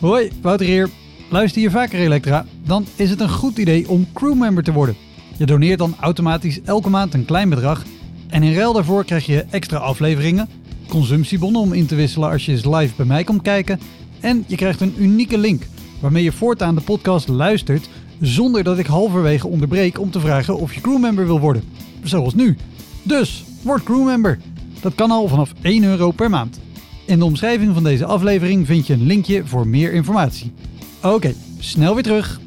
Hoi, Wouter hier. Luister je vaker Elektra? Dan is het een goed idee om crewmember te worden. Je doneert dan automatisch elke maand een klein bedrag. En in ruil daarvoor krijg je extra afleveringen, consumptiebonnen om in te wisselen als je eens live bij mij komt kijken. En je krijgt een unieke link waarmee je voortaan de podcast luistert zonder dat ik halverwege onderbreek om te vragen of je crewmember wil worden. Zoals nu. Dus, word crewmember. Dat kan al vanaf 1 euro per maand. In de omschrijving van deze aflevering vind je een linkje voor meer informatie. Oké, snel weer terug.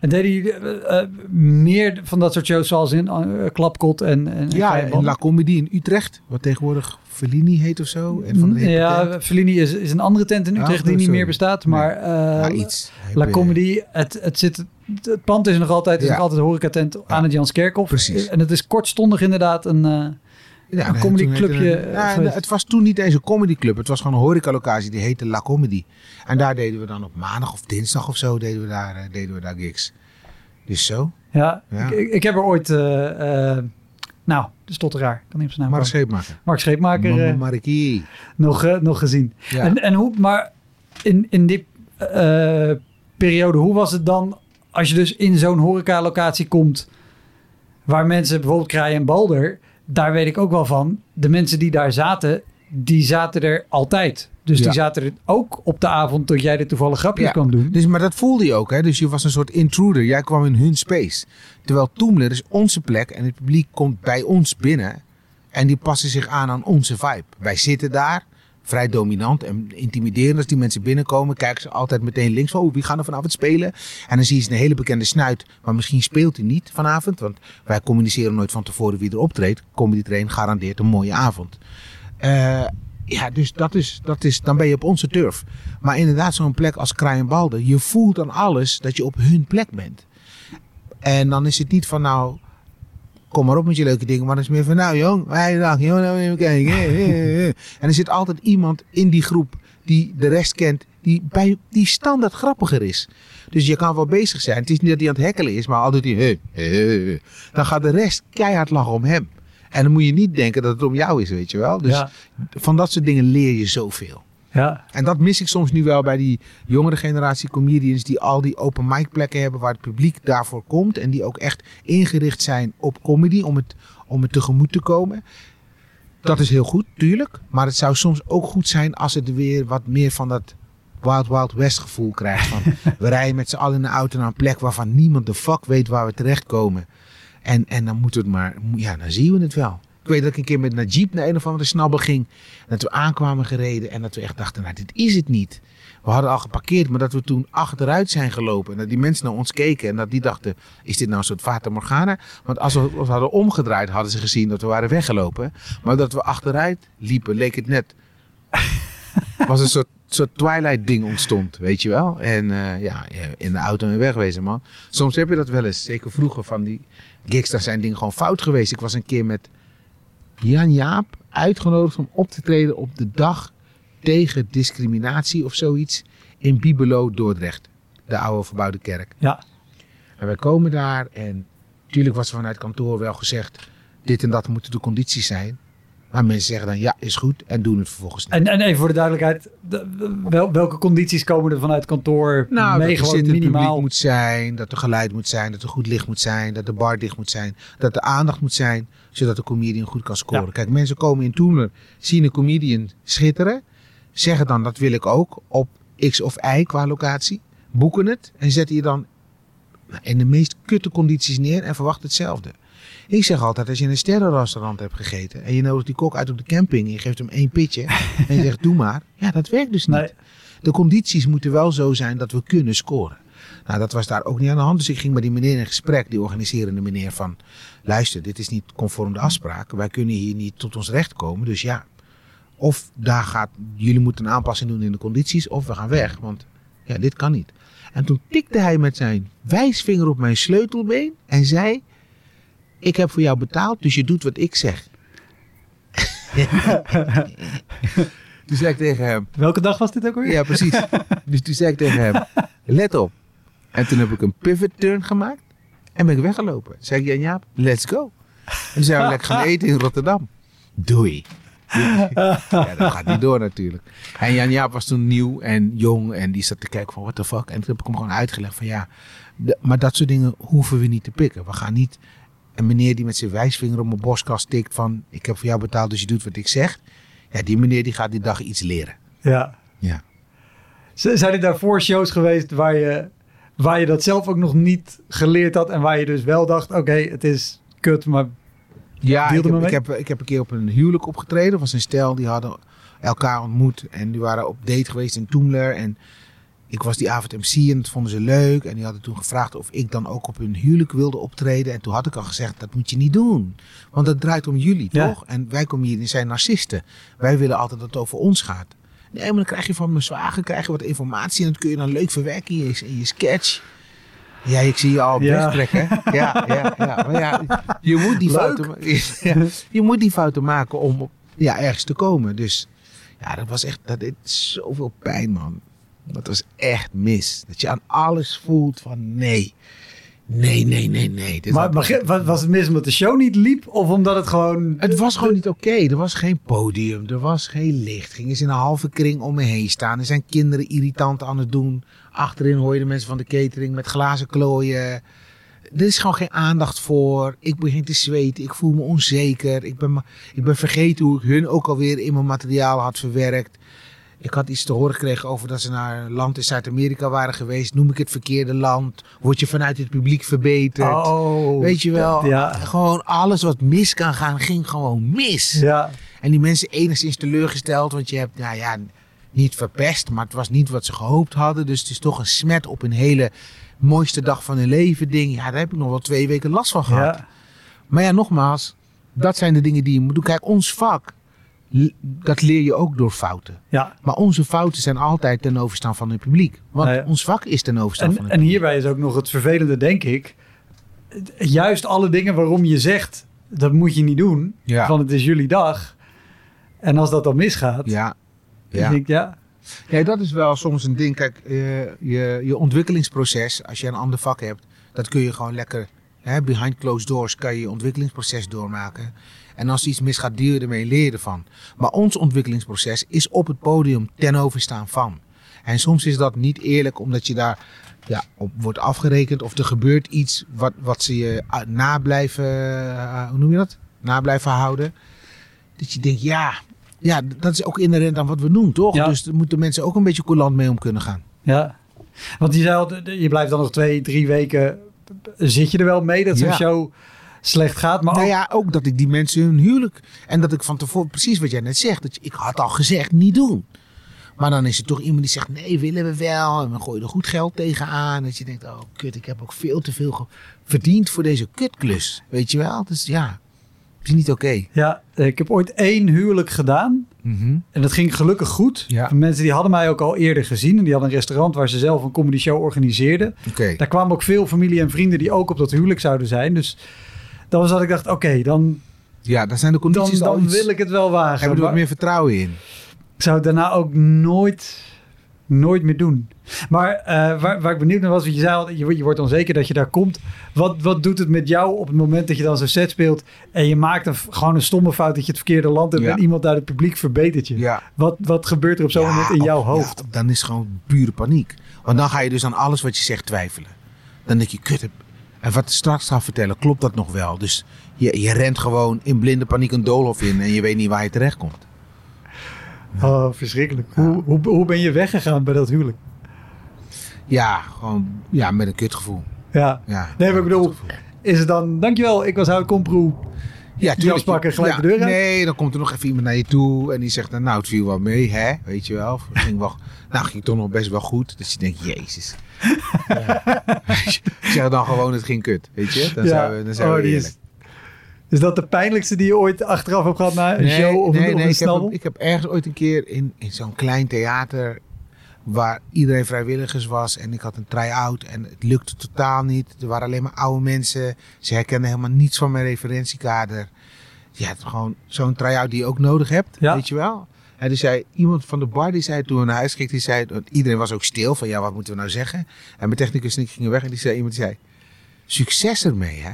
En deden jullie eh, eh, meer van dat soort shows zoals in uh, Klapkot en, en Ja, en La Comédie in Utrecht, wat tegenwoordig Fellini heet of zo. En van de Ja, Repetent. Fellini is, is een andere tent in Utrecht die niet meer bestaat. Maar eh, ja, iets. La Comedy, het, het, zit, het pand is nog altijd, het is Ja. nog altijd horecatent aan het Janskerkhof. Precies. En het is kortstondig inderdaad een, eh, Ja, een comedyclubje, het- eh, Ja, het was toen niet eens een comedyclub. Het was gewoon een horecalocatie. Die heette La Comedy. En daar deden we dan op maandag of dinsdag of zo deden we daar, eh, deden we daar gigs. Dus zo. ja, Ja. Ik, ik, heb er ooit, eh, nou, de stotteraar, kan niet op zijn naam komen. scheepmaker. Mark Scheepmaker Mariki. nog, nog gezien. Ja. En, en hoe, maar in, in die periode, hoe was het dan als je dus in zo'n horecalocatie komt waar mensen bijvoorbeeld Kraaien en Balder, daar weet ik ook wel van, de mensen die daar zaten, die zaten er altijd. Dus Ja. die zaten er ook op de avond dat jij de toevallig grapjes Ja. kwam doen. Dus, maar dat voelde je ook. Hè? Dus je was een soort intruder. Jij kwam in hun space. Terwijl Toemler is onze plek en het publiek komt bij ons binnen. En die passen zich aan aan onze vibe. Wij zitten daar, vrij dominant en intimiderend. Als die mensen binnenkomen, kijken ze altijd meteen links van... Oh, wie gaan er vanavond spelen? En dan zie je een hele bekende snuit. Maar misschien speelt hij niet vanavond. Want wij communiceren nooit van tevoren wie er optreedt. Comedy Train garandeert een mooie avond. Eh, ja, dus dat is, dat is, dan ben je op onze turf. Maar inderdaad, zo'n plek als Kraaienbalde, je voelt aan alles dat je op hun plek bent. En dan is het niet van nou, kom maar op met je leuke dingen, maar dan is het meer van nou jong, wij dag, jong, nou even kijken. En er zit altijd iemand in die groep die de rest kent, die, bij, die standaard grappiger is. Dus je kan wel bezig zijn. Het is niet dat hij aan het hekkelen is, maar al doet hij, eh, eh, eh. dan gaat de rest keihard lachen om hem. En dan moet je niet denken dat het om jou is, weet je wel. Dus Ja. van dat soort dingen leer je zoveel. Ja, En dat mis ik soms nu wel bij die jongere generatie comedians die al die open mic plekken hebben waar het publiek daarvoor komt. En die ook echt ingericht zijn op comedy om het, om het tegemoet te komen. Dat is heel goed, tuurlijk. Maar het zou soms ook goed zijn als het weer wat meer van dat Wild Wild West gevoel krijgt. Van, we rijden met z'n allen in de auto naar een plek waarvan niemand de fuck weet waar we terechtkomen. En, en dan moeten we het maar, ja, dan zien we het wel. Ik weet dat ik een keer met Najib naar een of andere snabbel ging. Dat we aankwamen gereden en dat we echt dachten, nou dit is het niet. We hadden al geparkeerd, maar dat we toen achteruit zijn gelopen. En dat die mensen naar ons keken en dat die dachten, is dit nou een soort Fata Morgana? Want als we ons hadden omgedraaid, hadden ze gezien dat we waren weggelopen. Maar dat we achteruit liepen, leek het net. was een soort, soort Twilight ding ontstond, weet je wel. En eh, ja, in de auto en wegwezen man. Soms heb je dat wel eens, zeker vroeger van die gigs, daar zijn dingen gewoon fout geweest. Ik was een keer met Jan Jaap uitgenodigd om op te treden op de dag tegen discriminatie of zoiets in Bibelo, Dordrecht. De oude verbouwde kerk. ja. En wij komen daar en natuurlijk was er vanuit kantoor wel gezegd, dit en dat moeten de condities zijn. Maar mensen zeggen dan ja, is goed en doen het vervolgens niet. En, en even voor de duidelijkheid, de- wel, welke condities komen er vanuit kantoor Nou, mee dat er minimaal? moet zijn, dat er geluid moet zijn, dat er goed licht moet zijn, dat de bar dicht moet zijn, dat er aandacht moet zijn, zodat de comedian goed kan scoren. Ja. Kijk, mensen komen in Toemler, zien een comedian schitteren, zeggen dan dat wil ik ook op X of Y qua locatie, boeken het en zetten je dan in de meest kutte condities neer en verwacht hetzelfde. Ik zeg altijd, als je in een sterrenrestaurant hebt gegeten en je nodigt die kok uit op de camping en je geeft hem één pitje en je zegt doe maar, ja dat werkt dus niet. Nee. De condities moeten wel zo zijn dat we kunnen scoren. Nou, dat was daar ook niet aan de hand. Dus ik ging met die meneer in gesprek, die organiserende meneer, van... Luister, dit is niet conform de afspraak. Wij kunnen hier niet tot ons recht komen. Dus ja, of daar gaat, jullie moeten een aanpassing doen in de condities, of we gaan weg. Want ja, dit kan niet. En toen tikte hij met zijn wijsvinger op mijn sleutelbeen en zei... Ik heb voor jou betaald, dus je doet wat ik zeg. toen zei ik tegen hem... Welke dag was dit ook weer? Ja, precies. dus toen zei ik tegen hem, let op. En toen heb ik een pivot turn gemaakt en ben ik weggelopen. Toen zei ik, Jan Jaap, let's go. En toen zijn we lekker gaan eten in Rotterdam. Doei. ja, dat gaat niet door natuurlijk. En Jan Jaap was toen nieuw en jong en die zat te kijken van what the fuck. En toen heb ik hem gewoon uitgelegd van ja, maar dat soort dingen hoeven we niet te pikken. We gaan niet een meneer die met zijn wijsvinger op mijn borstkast tikt van ik heb voor jou betaald dus je doet wat ik zeg. Ja, die meneer die gaat die dag iets leren. Ja. Ja. Zijn er daarvoor shows geweest waar je, waar je dat zelf ook nog niet geleerd had en waar je dus wel dacht, oké, het is kut, maar Ja, ik heb, ik, heb, ik heb een keer op een huwelijk opgetreden. Was een stel, die hadden elkaar ontmoet. En die waren op date geweest in Toemler. En ik was die avond MC en dat vonden ze leuk. En die hadden toen gevraagd of ik dan ook op hun huwelijk wilde optreden. En toen had ik al gezegd, dat moet je niet doen. Want het draait om jullie, Ja. toch? En wij komen hier, die zijn narcisten. Wij willen altijd dat het over ons gaat. Nee, maar dan krijg je van mijn zwager krijg je wat informatie. En dat kun je dan leuk verwerken in je, in je sketch. Ja, ik zie je al op Ja. hè? Ja, ja, ja. Maar ja, je moet die fouten ja, je moet die fouten maken om ja, ergens te komen. Dus ja, dat was echt, dat deed zoveel pijn, man. Dat was echt mis. Dat je aan alles voelt van nee. Nee, nee, nee, nee. Dit Maar, maar was- was het mis omdat de show niet liep? Of omdat het gewoon... het was gewoon niet oké. Er was geen podium. Er was geen licht. Gingen ze in een halve kring om me heen staan. Er zijn kinderen irritant aan het doen. Achterin hoor je de mensen van de catering met glazen klooien. Er is gewoon geen aandacht voor. Ik begin te zweten. Ik voel me onzeker. Ik ben, ik ben vergeten hoe ik hun ook alweer in mijn materiaal had verwerkt. Ik had iets te horen gekregen over dat ze naar een land in Zuid-Amerika waren geweest. Noem ik het verkeerde land? Word je vanuit het publiek verbeterd? Oh, Weet je wel, Ja, gewoon alles wat mis kan gaan, ging gewoon mis. ja. En die mensen enigszins teleurgesteld, want je hebt, nou ja, niet verpest, maar het was niet wat ze gehoopt hadden. Dus het is toch een smet op een hele mooiste dag van hun leven ding. Ja, daar heb ik nog wel twee weken last van gehad. ja. Maar ja, nogmaals, dat zijn de dingen die je moet doen. Kijk, ons vak, dat leer je ook door fouten. ja. Maar onze fouten zijn altijd ten overstaan van het publiek. Want Nou ja. ons vak is ten overstaan van En, het en publiek. hierbij is ook nog het vervelende, denk ik. Juist alle dingen waarom je zegt, dat moet je niet doen. Ja. Van het is jullie dag. En als dat dan misgaat, Ja. Ja. denk ik, ja, Ja, dat is wel soms een ding. Kijk, eh, je, je ontwikkelingsproces, als je een ander vak hebt, dat kun je gewoon lekker, hè, behind closed doors, kan je je ontwikkelingsproces doormaken. En als er iets misgaat, deal je ermee, leer je ervan. Maar ons ontwikkelingsproces is op het podium ten overstaan van. En soms is dat niet eerlijk, omdat je daar ja, op wordt afgerekend of er gebeurt iets wat, wat ze je ah, na blijven, eh, hoe noem je dat? Na blijven houden. Dat je denkt, ja, ja, dat is ook inherent aan wat we doen, toch? Ja. Dus daar moeten mensen ook een beetje coulant mee om kunnen gaan. ja. Want je zei al, je blijft dan nog twee, drie weken, zit je er wel mee dat zo'n Ja. show slecht gaat. Maar nou ook, ja, ook dat ik die mensen hun huwelijk. En dat ik van tevoren, precies wat jij net zegt. Dat je, ik had al gezegd, niet doen. Maar dan is er toch iemand die zegt, nee, willen we wel. En dan gooi je er goed geld tegenaan. Dat je denkt, oh kut, ik heb ook veel te veel verdiend voor deze kutklus. Weet je wel? Dus ja, het is niet oké. ja, ik heb ooit één huwelijk gedaan. Mhm. En dat ging gelukkig goed. Ja. Mensen die hadden mij ook al eerder gezien. En die hadden een restaurant waar ze zelf een comedy show organiseerden. Oké. Daar kwamen ook veel familie en vrienden die ook op dat huwelijk zouden zijn. Dus dat was dat ik dacht, oké, dan, Ja, dan zijn de dan, condities dan wil ik het wel wagen. Hebben we er wat meer vertrouwen in. ik zou het daarna ook nooit, nooit meer doen. Maar eh, waar, waar ik benieuwd naar was, wat je zei, al, je, je wordt onzeker dat je daar komt. Wat, wat doet het met jou op het moment dat je dan zo'n set speelt en je maakt een, gewoon een stomme fout dat je het verkeerde land hebt Ja. en iemand uit het publiek verbetert je? Ja. Wat, wat gebeurt er op zo'n Ja, moment in jouw hoofd? dan is gewoon pure paniek. Want dan ga je dus aan alles wat je zegt twijfelen. Dan denk je, kut. En wat ik straks ga vertellen, klopt dat nog wel? Dus je, je rent gewoon in blinde paniek een doolhof in en je weet niet waar je terecht komt. Oh, verschrikkelijk. Hoe, hoe, hoe ben je weggegaan bij dat huwelijk? Ja, gewoon ja, met een kutgevoel. Ja. Ja, Nee, maar ik bedoel, is het dan, dankjewel, ik was Hout Komproe. Ja, Jas pakken, gelijk de deur uit? Nee, dan komt er nog even iemand naar je toe en die zegt, nou, het viel wel mee, hè? Weet je wel. Het ging wel, nou, ging toch nog best wel goed. Dus je denkt, jezus. Ja. zeg dan gewoon, het ging kut, weet je? Dan zijn we, dan zijn oh, we eerlijk. is, dat de pijnlijkste die je ooit achteraf hebt gehad na een show of een, of een ik, heb, ik heb ergens ooit een keer in, in zo'n klein theater waar iedereen vrijwilligers was en ik had een try-out en het lukte totaal niet. Er waren alleen maar oude mensen. Ze herkenden helemaal niets van mijn referentiekader. Ja, het is gewoon zo'n try-out die je ook nodig hebt, Ja. weet je wel. En die zei, iemand van de bar die zei toen we naar huis gingen, die zei, iedereen was ook stil van ja, wat moeten we nou zeggen? En mijn technicus en ik gingen weg en die zei, iemand die zei, succes ermee hè.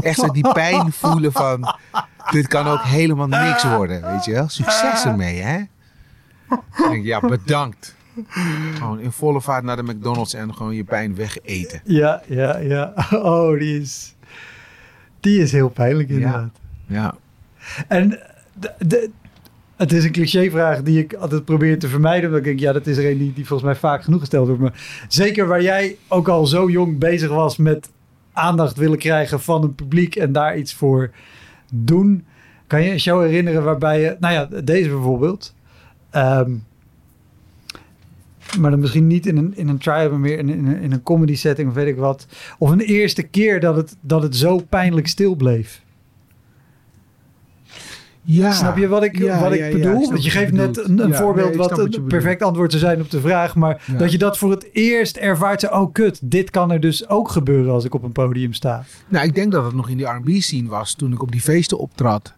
Echt zo die pijn voelen van, dit kan ook helemaal niks worden, weet je wel. Succes ermee hè. Ik denk, ja, bedankt. Gewoon in volle vaart naar de McDonald's en gewoon je pijn wegeten. Ja, ja, ja. Oh, die is, die is heel pijnlijk inderdaad. Ja. En de, de- het is een clichévraag die ik altijd probeer te vermijden. Omdat ik denk, ja, dat is er een die, die volgens mij vaak genoeg gesteld wordt. Maar zeker waar jij ook al zo jong bezig was met aandacht willen krijgen van een publiek en daar iets voor doen. Kan je een show herinneren waarbij je, nou ja, deze bijvoorbeeld. Ehm, maar dan misschien niet in een, in een try maar meer in, in, een- in een comedy setting of weet ik wat. Of een eerste keer dat het, dat het zo pijnlijk stil bleef. Ja. Snap je wat ik, Ja, wat ik ja, bedoel? Want je geeft net een, voorbeeld nee, wat een perfect antwoord zou zijn op de vraag. Maar dat je dat voor het eerst ervaart. Zo, oh kut, dit kan er dus ook gebeuren als ik op een podium sta. Nou, ik denk dat het nog in die R&B scene was toen ik op die feesten optrad.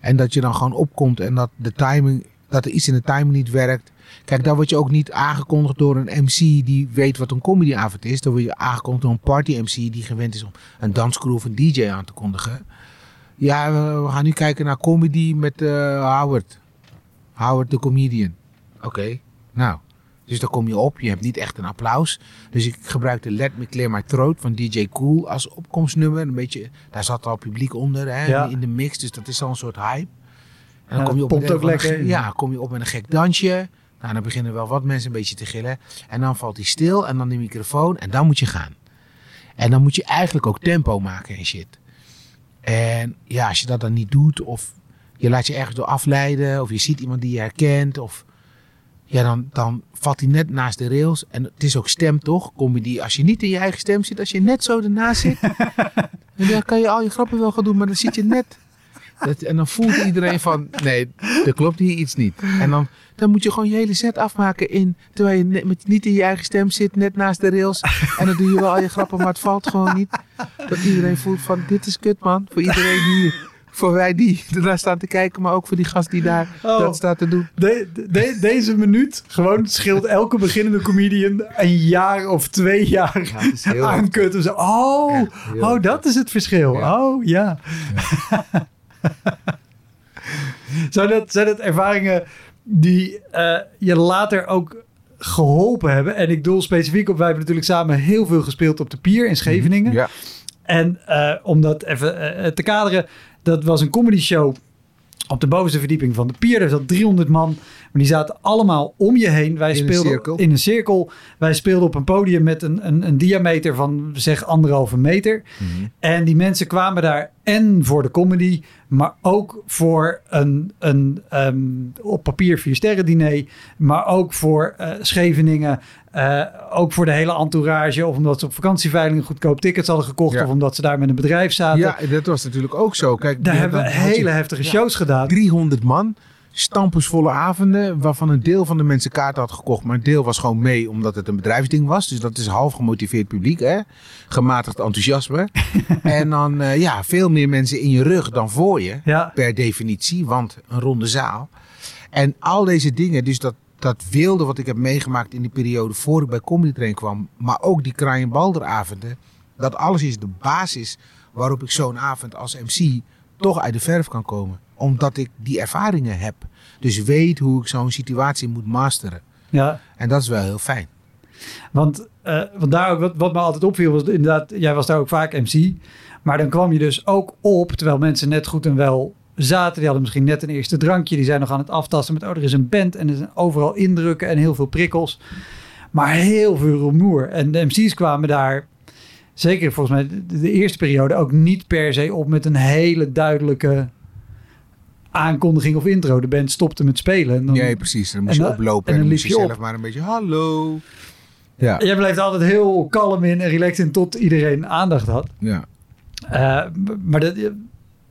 En dat je dan gewoon opkomt en dat de timing, dat er iets in de timing niet werkt. Kijk, daar word je ook niet aangekondigd door een MC die weet wat een comedyavond is. Dan word je aangekondigd door een party MC die gewend is om een danscrew of een DJ aan te kondigen. Ja, we- gaan nu kijken naar comedy met eh, Howard. Howard de comedian. Oké, nou. Dus dan kom je op, je hebt niet echt een applaus. Dus ik gebruikte Let Me Clear My Throat van DJ Cool als opkomstnummer. Een beetje, daar zat al publiek onder hè, Ja. in de mix, dus dat is al een soort hype. En dan kom je op met ook een- lekker. Ja, kom je op met een gek dansje. Nou, dan beginnen wel wat mensen een beetje te gillen. En dan valt hij stil en dan die microfoon en dan moet je gaan. En dan moet je eigenlijk ook tempo maken en shit. En ja, als je dat dan niet doet of je laat je ergens door afleiden of je ziet iemand die je herkent of ja, dan, dan valt hij net naast de rails. En het is ook stem toch? Comedy, als je niet in je eigen stem zit, als je net zo ernaast zit, dan kan je al je grappen wel gaan doen, maar dan zit je net. Dat, en dan voelt iedereen van, nee, er klopt hier iets niet. En dan, dan moet je gewoon je hele set afmaken in, terwijl je net, met, niet in je eigen stem zit, net naast de rails. En dan doe je wel al je grappen, maar het valt gewoon niet. Dat iedereen voelt van, dit is kut man, voor iedereen hier. Voor wij die ernaar staan te kijken, maar ook voor die gast die daar Oh. dat staat te doen. De, de- deze minuut gewoon scheelt elke beginnende comedian een jaar of twee jaar Ja, is heel aan kutten. Oh, Ja, oh, dat is het verschil. Ja. Oh, ja. zijn, dat, zijn dat ervaringen die eh, je later ook geholpen hebben? En ik doel specifiek op, wij hebben natuurlijk samen heel veel gespeeld op de Pier in Scheveningen. Ja. En eh, om dat even eh, te kaderen, dat was een comedy show op de bovenste verdieping van de pier. Daar zat 300 man, maar die zaten allemaal om je heen. Wij In een speelden cirkel. in een cirkel. Wij speelden op een podium met een, een, een diameter van zeg anderhalve meter. Mhm. En die mensen kwamen daar en voor de comedy, maar ook voor een, een ehm, op papier vier sterren diner, maar ook voor eh, Scheveningen, eh, ook voor de hele entourage, of omdat ze op vakantieveilingen goedkoop tickets hadden gekocht, Ja. of omdat ze daar met een bedrijf zaten. Ja, dat was natuurlijk ook zo. Kijk, daar die- hebben we hele heftige shows gedaan. 300 man, stampensvolle avonden, waarvan een deel van de mensen kaarten had gekocht, maar een deel was gewoon mee omdat het een bedrijfsding was. Dus dat is half gemotiveerd publiek, hè? gematigd enthousiasme. en dan eh, ja, veel meer mensen in je rug dan voor je, Ja, per definitie, want een ronde zaal. En al deze dingen, dus dat, dat wilde wat ik heb meegemaakt in die periode voor ik bij Comedy Train kwam, maar ook die Kraaien Balder avonden, dat alles is de basis waarop ik zo'n avond als MC toch uit de verf kan komen. Omdat ik die ervaringen heb. Dus weet hoe ik zo'n situatie moet masteren. ja. En dat is wel heel fijn. Want, eh, want daar ook, wat, wat me altijd opviel was inderdaad, jij was daar ook vaak MC. Maar dan kwam je dus ook op, terwijl mensen net goed en wel zaten. Die hadden misschien net een eerste drankje. Die zijn nog aan het aftasten met, oh, er is een band. En er zijn overal indrukken en heel veel prikkels. Maar heel veel rumoer. En de MC's kwamen daar, zeker volgens mij de, eerste periode, ook niet per se op met een hele duidelijke aankondiging of intro. De band stopte met spelen. En dan, Nee, precies. Dan moest en je oplopen en dan moest liep je je zelf maar een beetje hallo. Ja, Jij bleef er altijd heel kalm in en relaxed in tot iedereen aandacht had. ja. Eh, maar dat,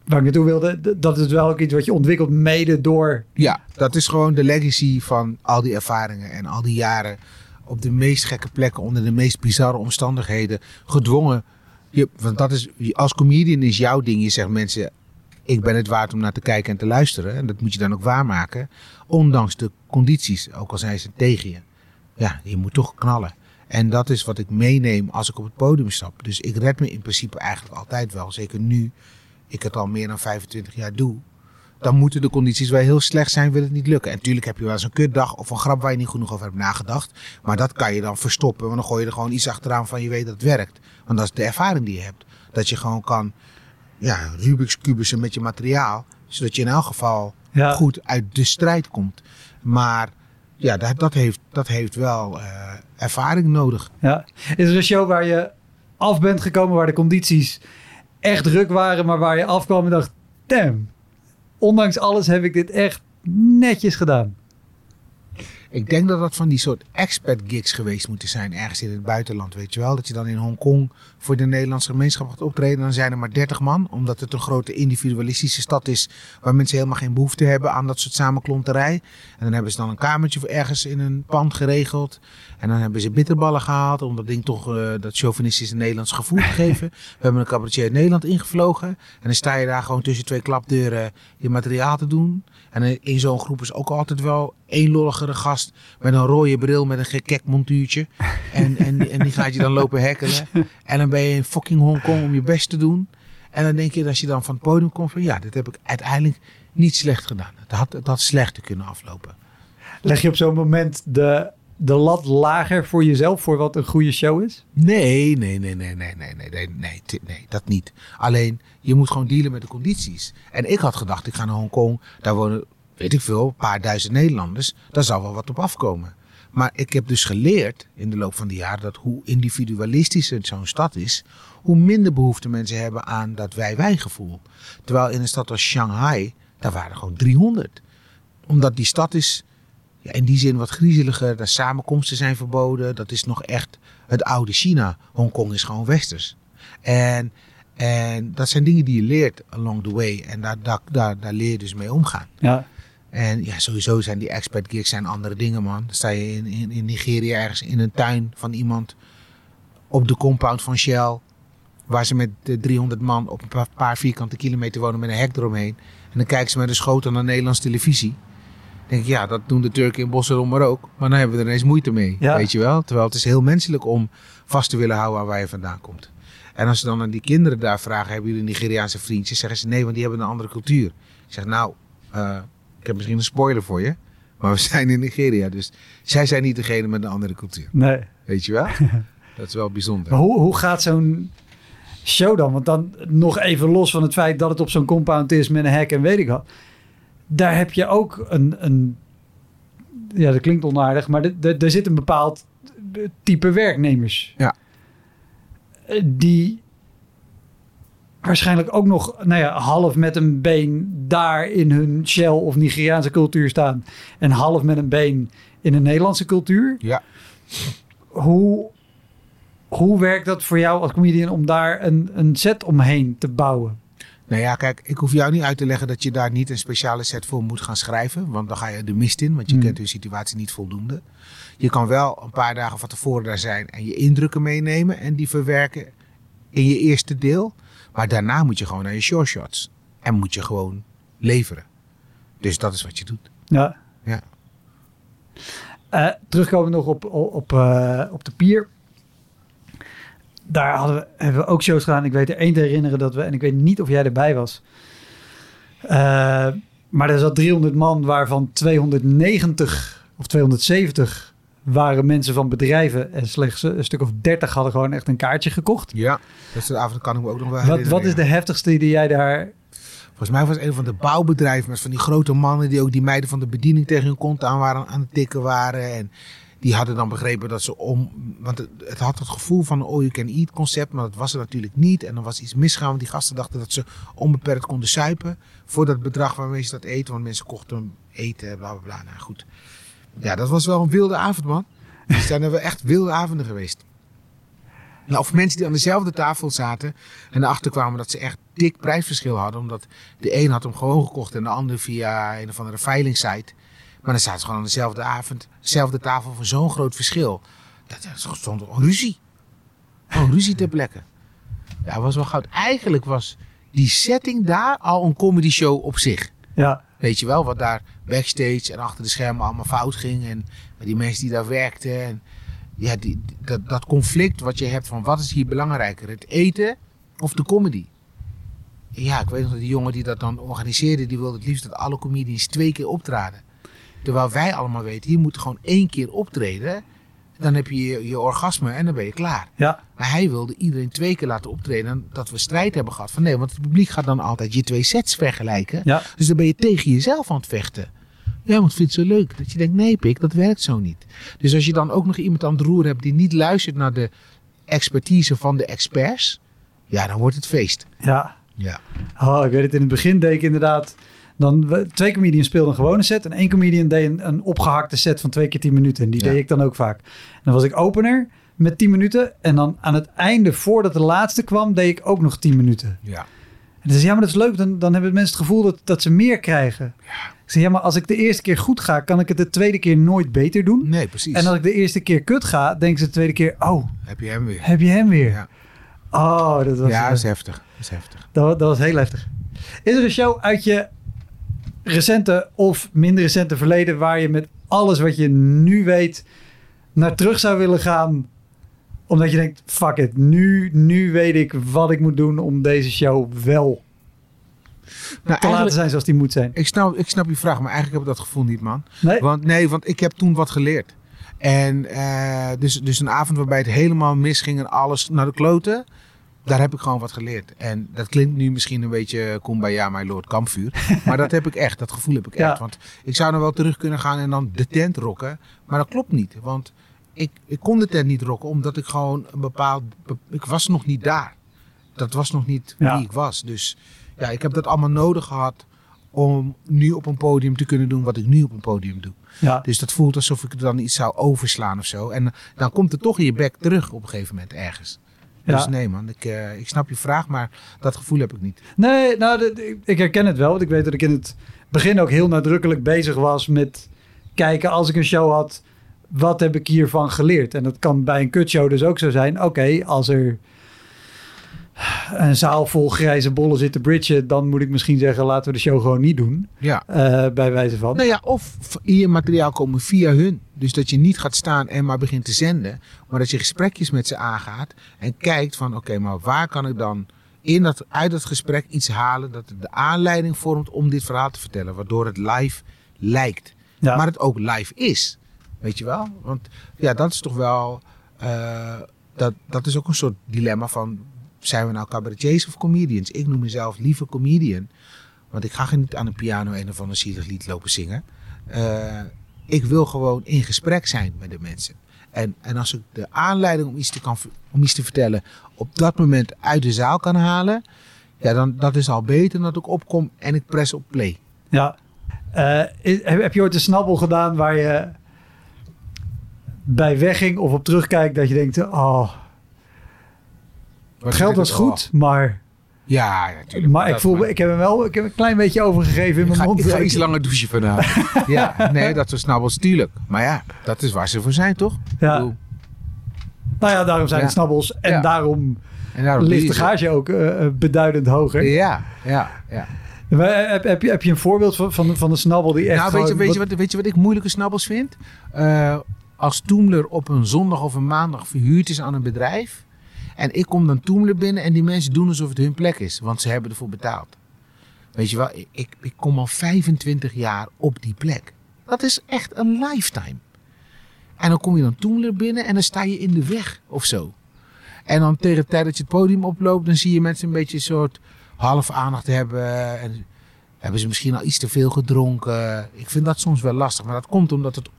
waar ik naartoe wilde, dat is wel ook iets wat je ontwikkelt mede door... ja, dat is gewoon de legacy van al die ervaringen en al die jaren op de meest gekke plekken onder de meest bizarre omstandigheden gedwongen. Je, want dat is, als comedian is jouw ding. Je zegt mensen, ik ben het waard om naar te kijken en te luisteren. En dat moet je dan ook waarmaken. Ondanks de condities, ook al zijn ze tegen je. Ja, je moet toch knallen. En dat is wat ik meeneem als ik op het podium stap. Dus ik red me in principe eigenlijk altijd wel. Zeker nu ik het al meer dan 25 jaar doe. Dan moeten de condities wel heel slecht zijn, wil het niet lukken. En natuurlijk heb je wel eens een kutdag of een grap waar je niet genoeg over hebt nagedacht. Maar dat kan je dan verstoppen. Want dan gooi je er gewoon iets achteraan van je weet dat het werkt. Want dat is de ervaring die je hebt. Dat je gewoon kan ja, Rubik's kubussen met je materiaal. Zodat je in elk geval Ja. goed uit de strijd komt. Maar ja, dat, dat, heeft, dat heeft wel eh, ervaring nodig. Ja. Is er een show waar je af bent gekomen waar de condities echt druk waren, maar waar je afkwam en dacht, damn, ondanks alles heb ik dit echt netjes gedaan. Ik denk dat dat van die soort expat gigs geweest moeten zijn, ergens in het buitenland, weet je wel. Dat je dan in Hongkong voor de Nederlandse gemeenschap gaat optreden. Dan zijn er maar 30 man, omdat het een grote individualistische stad is, waar mensen helemaal geen behoefte hebben aan dat soort samenklonterij. En dan hebben ze dan een kamertje voor ergens in een pand geregeld. En dan hebben ze bitterballen gehaald, om dat ding toch eh, dat chauvinistische Nederlands gevoel te geven. We hebben een cabaretier Nederland ingevlogen. En dan sta je daar gewoon tussen twee klapdeuren je materiaal te doen. En in zo'n groep is ook altijd wel één lolligere gast met een rode bril met een gekek montuurtje. En, en, en die gaat je dan lopen hekkelen. En dan ben je in fucking Hongkong om je best te doen. En dan denk je, als je dan van het podium komt, van ja, dit heb ik uiteindelijk niet slecht gedaan. Het had, het had slechter kunnen aflopen. Leg je op zo'n moment de, de lat lager voor jezelf, voor wat een goede show is? Nee, nee, nee, nee, nee, nee, nee, nee, nee, nee, dat niet. Alleen, je moet gewoon dealen met de condities. En ik had gedacht, ik ga naar Hongkong, daar wonen, weet ik veel, een paar duizend Nederlanders. Daar zal wel wat op afkomen. Maar ik heb dus geleerd in de loop van de jaren dat hoe individualistischer zo'n stad is, hoe minder behoefte mensen hebben aan dat wij-wij gevoel. Terwijl in een stad als Shanghai, daar waren er gewoon 300. Omdat die stad is ja, in die zin wat griezeliger. De samenkomsten zijn verboden. Dat is nog echt het oude China. Hongkong is gewoon westers. En, en dat zijn dingen die je leert along the way. En daar, daar, daar, daar leer je dus mee omgaan. Ja. En ja, sowieso zijn die expat gigs zijn andere dingen, man. Dan sta je in, in, in Nigeria ergens in een tuin van iemand op de compound van Shell. Waar ze met eh, 300 man op een pa- paar vierkante kilometer wonen met een hek eromheen. En dan kijken ze met een schotel naar Nederlandse televisie. Denk ik, ja, dat doen de Turken in Bosserom maar ook. Maar dan hebben we er ineens moeite mee, Ja. weet je wel. Terwijl het is heel menselijk om vast te willen houden aan waar je vandaan komt. En als ze dan aan die kinderen daar vragen, hebben jullie Nigeriaanse vriendjes? Zeggen ze, nee, want die hebben een andere cultuur. Ik zeg, nou, eh, ik heb misschien een spoiler voor je. Maar we zijn in Nigeria, dus zij zijn niet degene met een andere cultuur. Nee. Weet je wel? Dat is wel bijzonder. Maar hoe, hoe gaat zo'n show dan? Want dan nog even los van het feit dat het op zo'n compound is met een hek en weet ik wat. Daar heb je ook een, een ja, dat klinkt onaardig, maar er- zit een bepaald type werknemers. Ja. Eh, Die waarschijnlijk ook nog nou ja, half met een been daar in hun Shell of Nigeriaanse cultuur staan. En half met een been in een Nederlandse cultuur. Ja. Hoe, hoe werkt dat voor jou als comedian om daar een, een set omheen te bouwen? Nou ja, kijk, ik hoef jou niet uit te leggen dat je daar niet een speciale set voor moet gaan schrijven. Want dan ga je de mist in, want je Hmm. kent hun situatie niet voldoende. Je kan wel een paar dagen van tevoren daar zijn en je indrukken meenemen en die verwerken in je eerste deel. Maar daarna moet je gewoon naar je short shots. En moet je gewoon leveren. Dus dat is wat je doet. Ja. Ja. Eh, terugkomen nog op, op, op, eh, op de pier. Daar hadden we, hebben we ook shows gedaan. Ik weet er één te herinneren dat we, en ik weet niet of jij erbij was. Eh, maar er zat 300 man, waarvan 290 of 270 waren mensen van bedrijven. En slechts een stuk of 30 hadden gewoon echt een kaartje gekocht. Ja. Is de avond kan ik me ook nog wel Wat, herinneren. wat is de heftigste die jij daar... Volgens mij was het een van de bouwbedrijven met van die grote mannen die ook die meiden van de bediening tegen hun kont aan waren aan het tikken waren. En die hadden dan begrepen dat ze om. Want het, het had het gevoel van een all you can eat concept, maar dat was het natuurlijk niet. En dan was iets misgaan, want die gasten dachten dat ze onbeperkt konden suipen voor dat bedrag waarmee ze dat eten. Want mensen kochten eten, bla bla bla. Nou goed. Ja, dat was wel een wilde avond, man. Er zijn er wel echt wilde avonden geweest. Nou, of mensen die aan dezelfde tafel zaten en erachter kwamen dat ze echt dik prijsverschil hadden. Omdat de een had hem gewoon gekocht en de ander via een of andere veilingsite. Maar dan zaten ze gewoon aan dezelfde avond, dezelfde tafel van zo'n groot verschil. Dat dat stond een ruzie. Gewoon ruzie ter plekke. Ja, was wel goud. Eigenlijk was die setting daar al een comedy show op zich. Ja, Weet je wel, wat daar backstage en achter de schermen allemaal fout ging. En met die mensen die daar werkten. En ja, die, die- dat, dat conflict wat je hebt van wat is hier belangrijker? Het eten of de comedy? Ja, ik weet nog dat die jongen die dat dan organiseerde, die wilde het liefst dat alle comedians twee keer optraden. Terwijl wij allemaal weten, hier moet gewoon één keer optreden. Dan heb je je, je orgasme en dan ben je klaar. ja, Maar hij wilde iedereen twee keer laten optreden. En dat we strijd hebben gehad. Van nee, want het publiek gaat dan altijd je twee sets vergelijken. ja. Dus dan ben je tegen jezelf aan het vechten. Ja, want vind het zo leuk. Dat je denkt, nee pik, dat werkt zo niet. Dus als je dan ook nog iemand aan het roer hebt die niet luistert naar de expertise van de experts, ja, dan wordt het feest. Ja. Ja. Oh, ik weet het, in het begin deed ik inderdaad... Dan, we- twee comedians speelden een gewone set en één comedian deed een, een opgehakte set van twee keer 10 minuten. En die Ja. deed ik dan ook vaak. En dan was ik opener met 10 minuten. En dan aan het einde, voordat de laatste kwam, deed ik ook nog 10 minuten. Ja. En dan zei ja, maar dat is leuk. Dan, dan hebben mensen het gevoel dat, dat ze meer krijgen. Ik zei, ja, maar als ik de eerste keer goed ga, kan ik het de tweede keer nooit beter doen. Nee, precies. En als ik de eerste keer kut ga, denken ze de tweede keer, oh, heb je hem weer. heb je hem weer? Ja, Oh, dat was, ja eh, dat is heftig. Dat is heftig. dat, dat was heel heftig. Is er een show uit je recente of minder recente verleden waar je met alles wat je nu weet naar terug zou willen gaan? Omdat je denkt, fuck it, nu, nu weet ik wat ik moet doen om deze show wel Nou, te laten zijn zoals die moet zijn. ik, snap, ik snap je vraag, maar eigenlijk heb ik dat gevoel niet, man. Nee? Want, nee, want ik heb toen wat geleerd. En eh, dus, dus een avond waarbij het helemaal misging en alles naar de kloten. Daar heb ik gewoon wat geleerd. En dat klinkt nu misschien een beetje kumbaya, my lord, kampvuur. Maar dat heb ik echt. Dat gevoel heb ik Ja. echt. Want ik zou dan wel terug kunnen gaan en dan de tent rocken. Maar dat klopt niet. Want ik, ik kon de tent niet rocken omdat ik gewoon een bepaald... Ik was nog niet daar. Dat was nog niet Ja. wie ik was. Dus ja, ik heb dat allemaal nodig gehad om nu op een podium te kunnen doen wat ik nu op een podium doe. Ja. Dus dat voelt alsof ik er dan iets zou overslaan of zo. En dan komt het toch in je bek terug op een gegeven moment ergens. Ja. Dus nee man, ik, eh, ik snap je vraag, maar dat gevoel heb ik niet. Nee, nou, de- ik herken het wel. Want ik weet dat ik in het begin ook heel nadrukkelijk bezig was met kijken als ik een show had. Wat heb ik hiervan geleerd? En dat kan bij een kutshow dus ook zo zijn. Oké, als er een zaal vol grijze bollen zit te bridgen, dan moet ik misschien zeggen, laten we de show gewoon niet doen. Ja. eh, bij wijze van. Nou ja, of je materiaal komen via hun. Dus dat je niet gaat staan en maar begint te zenden. Maar dat je gesprekjes met ze aangaat. En kijkt van oké, maar waar kan ik dan in dat, uit dat gesprek iets halen. Dat de aanleiding vormt om dit verhaal te vertellen. Waardoor het live lijkt. Ja. Maar het ook live is. Weet je wel? Want ja, dat is toch wel. eh, dat, dat is ook een soort dilemma van. Zijn we nou cabaretiers of comedians? Ik noem mezelf liever comedian. Want ik ga geen- niet aan een piano een of ander zielig lied lopen zingen. Eh, ik wil gewoon in gesprek zijn met de mensen. En, en als ik de aanleiding om iets, te kan, om iets te vertellen op dat moment uit de zaal kan halen. Ja, dan dat is al beter dan dat ik opkom en ik press op play. Ja. Eh, heb je ooit een snabbel gedaan waar je bij wegging of op terugkijkt dat je denkt, oh, het geld was goed, maar, ja, ja, tuurlijk. maar ik, voel, ik heb hem wel ik heb een klein beetje overgegeven in mijn ga, mond. ik ga iets langer douchen vanavond. ja, nee, dat is snabbels, tuurlijk. Maar ja, dat is waar ze voor zijn, toch? Ja. Bedoel, Nou ja, daarom zijn Ja. het snabbels en Ja. daarom en daarom ligt de gage ook eh, eh, beduidend hoger. Ja, ja, ja. Maar, eh, Heb, heb, je, heb je een voorbeeld van, van, van een snabbel die echt Nou, weet je, weet, je wat, weet je wat ik moeilijke snabbels vind? Eh, als Toemler op een zondag of een maandag verhuurd is aan een bedrijf. En ik kom dan Toemler binnen en die mensen doen alsof het hun plek is. Want ze hebben ervoor betaald. Weet je wel, ik, ik, kom al 25 jaar op die plek. Dat is echt een lifetime. En dan kom je dan Toemler binnen en dan sta je in de weg of zo. En dan tegen de tijd dat je het podium oploopt, dan zie je mensen een beetje een soort half aandacht hebben. En hebben ze misschien al iets te veel gedronken. Ik vind dat soms wel lastig. Maar dat komt omdat het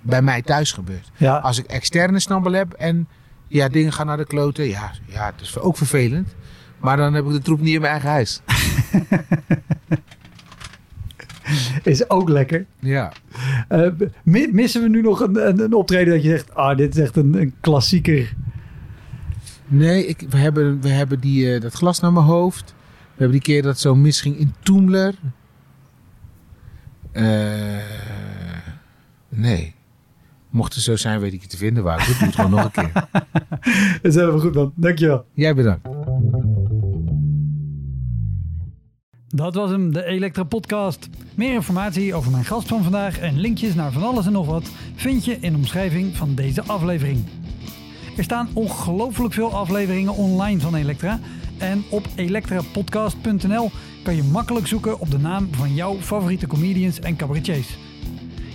bij mij thuis gebeurt. Ja, Als ik externe snabbel heb en ja, dingen gaan naar de kloten. Ja, ja, het is ook vervelend. Maar dan heb ik de troep niet in mijn eigen huis. is ook lekker. Ja. Eh, mi- missen we nu nog een, een, optreden dat je zegt, ah, dit is echt een, een klassieker. Nee, ik, we, hebben, we hebben die, eh, dat glas naar mijn hoofd. We hebben die keer dat zo misging in Toemler. Eh, nee. Mocht het zo zijn, weet ik je te vinden waar. Doe het gewoon nog een keer. Dat is helemaal goed man, dankjewel. Jij bedankt. Dat was hem, de Elektra Podcast. Meer informatie over mijn gast van vandaag en linkjes naar van alles en nog wat vind je in de omschrijving van deze aflevering. Er staan ongelooflijk veel afleveringen online van Elektra. En op elektrapodcast.nl kan je makkelijk zoeken op de naam van jouw favoriete comedians en cabaretiers.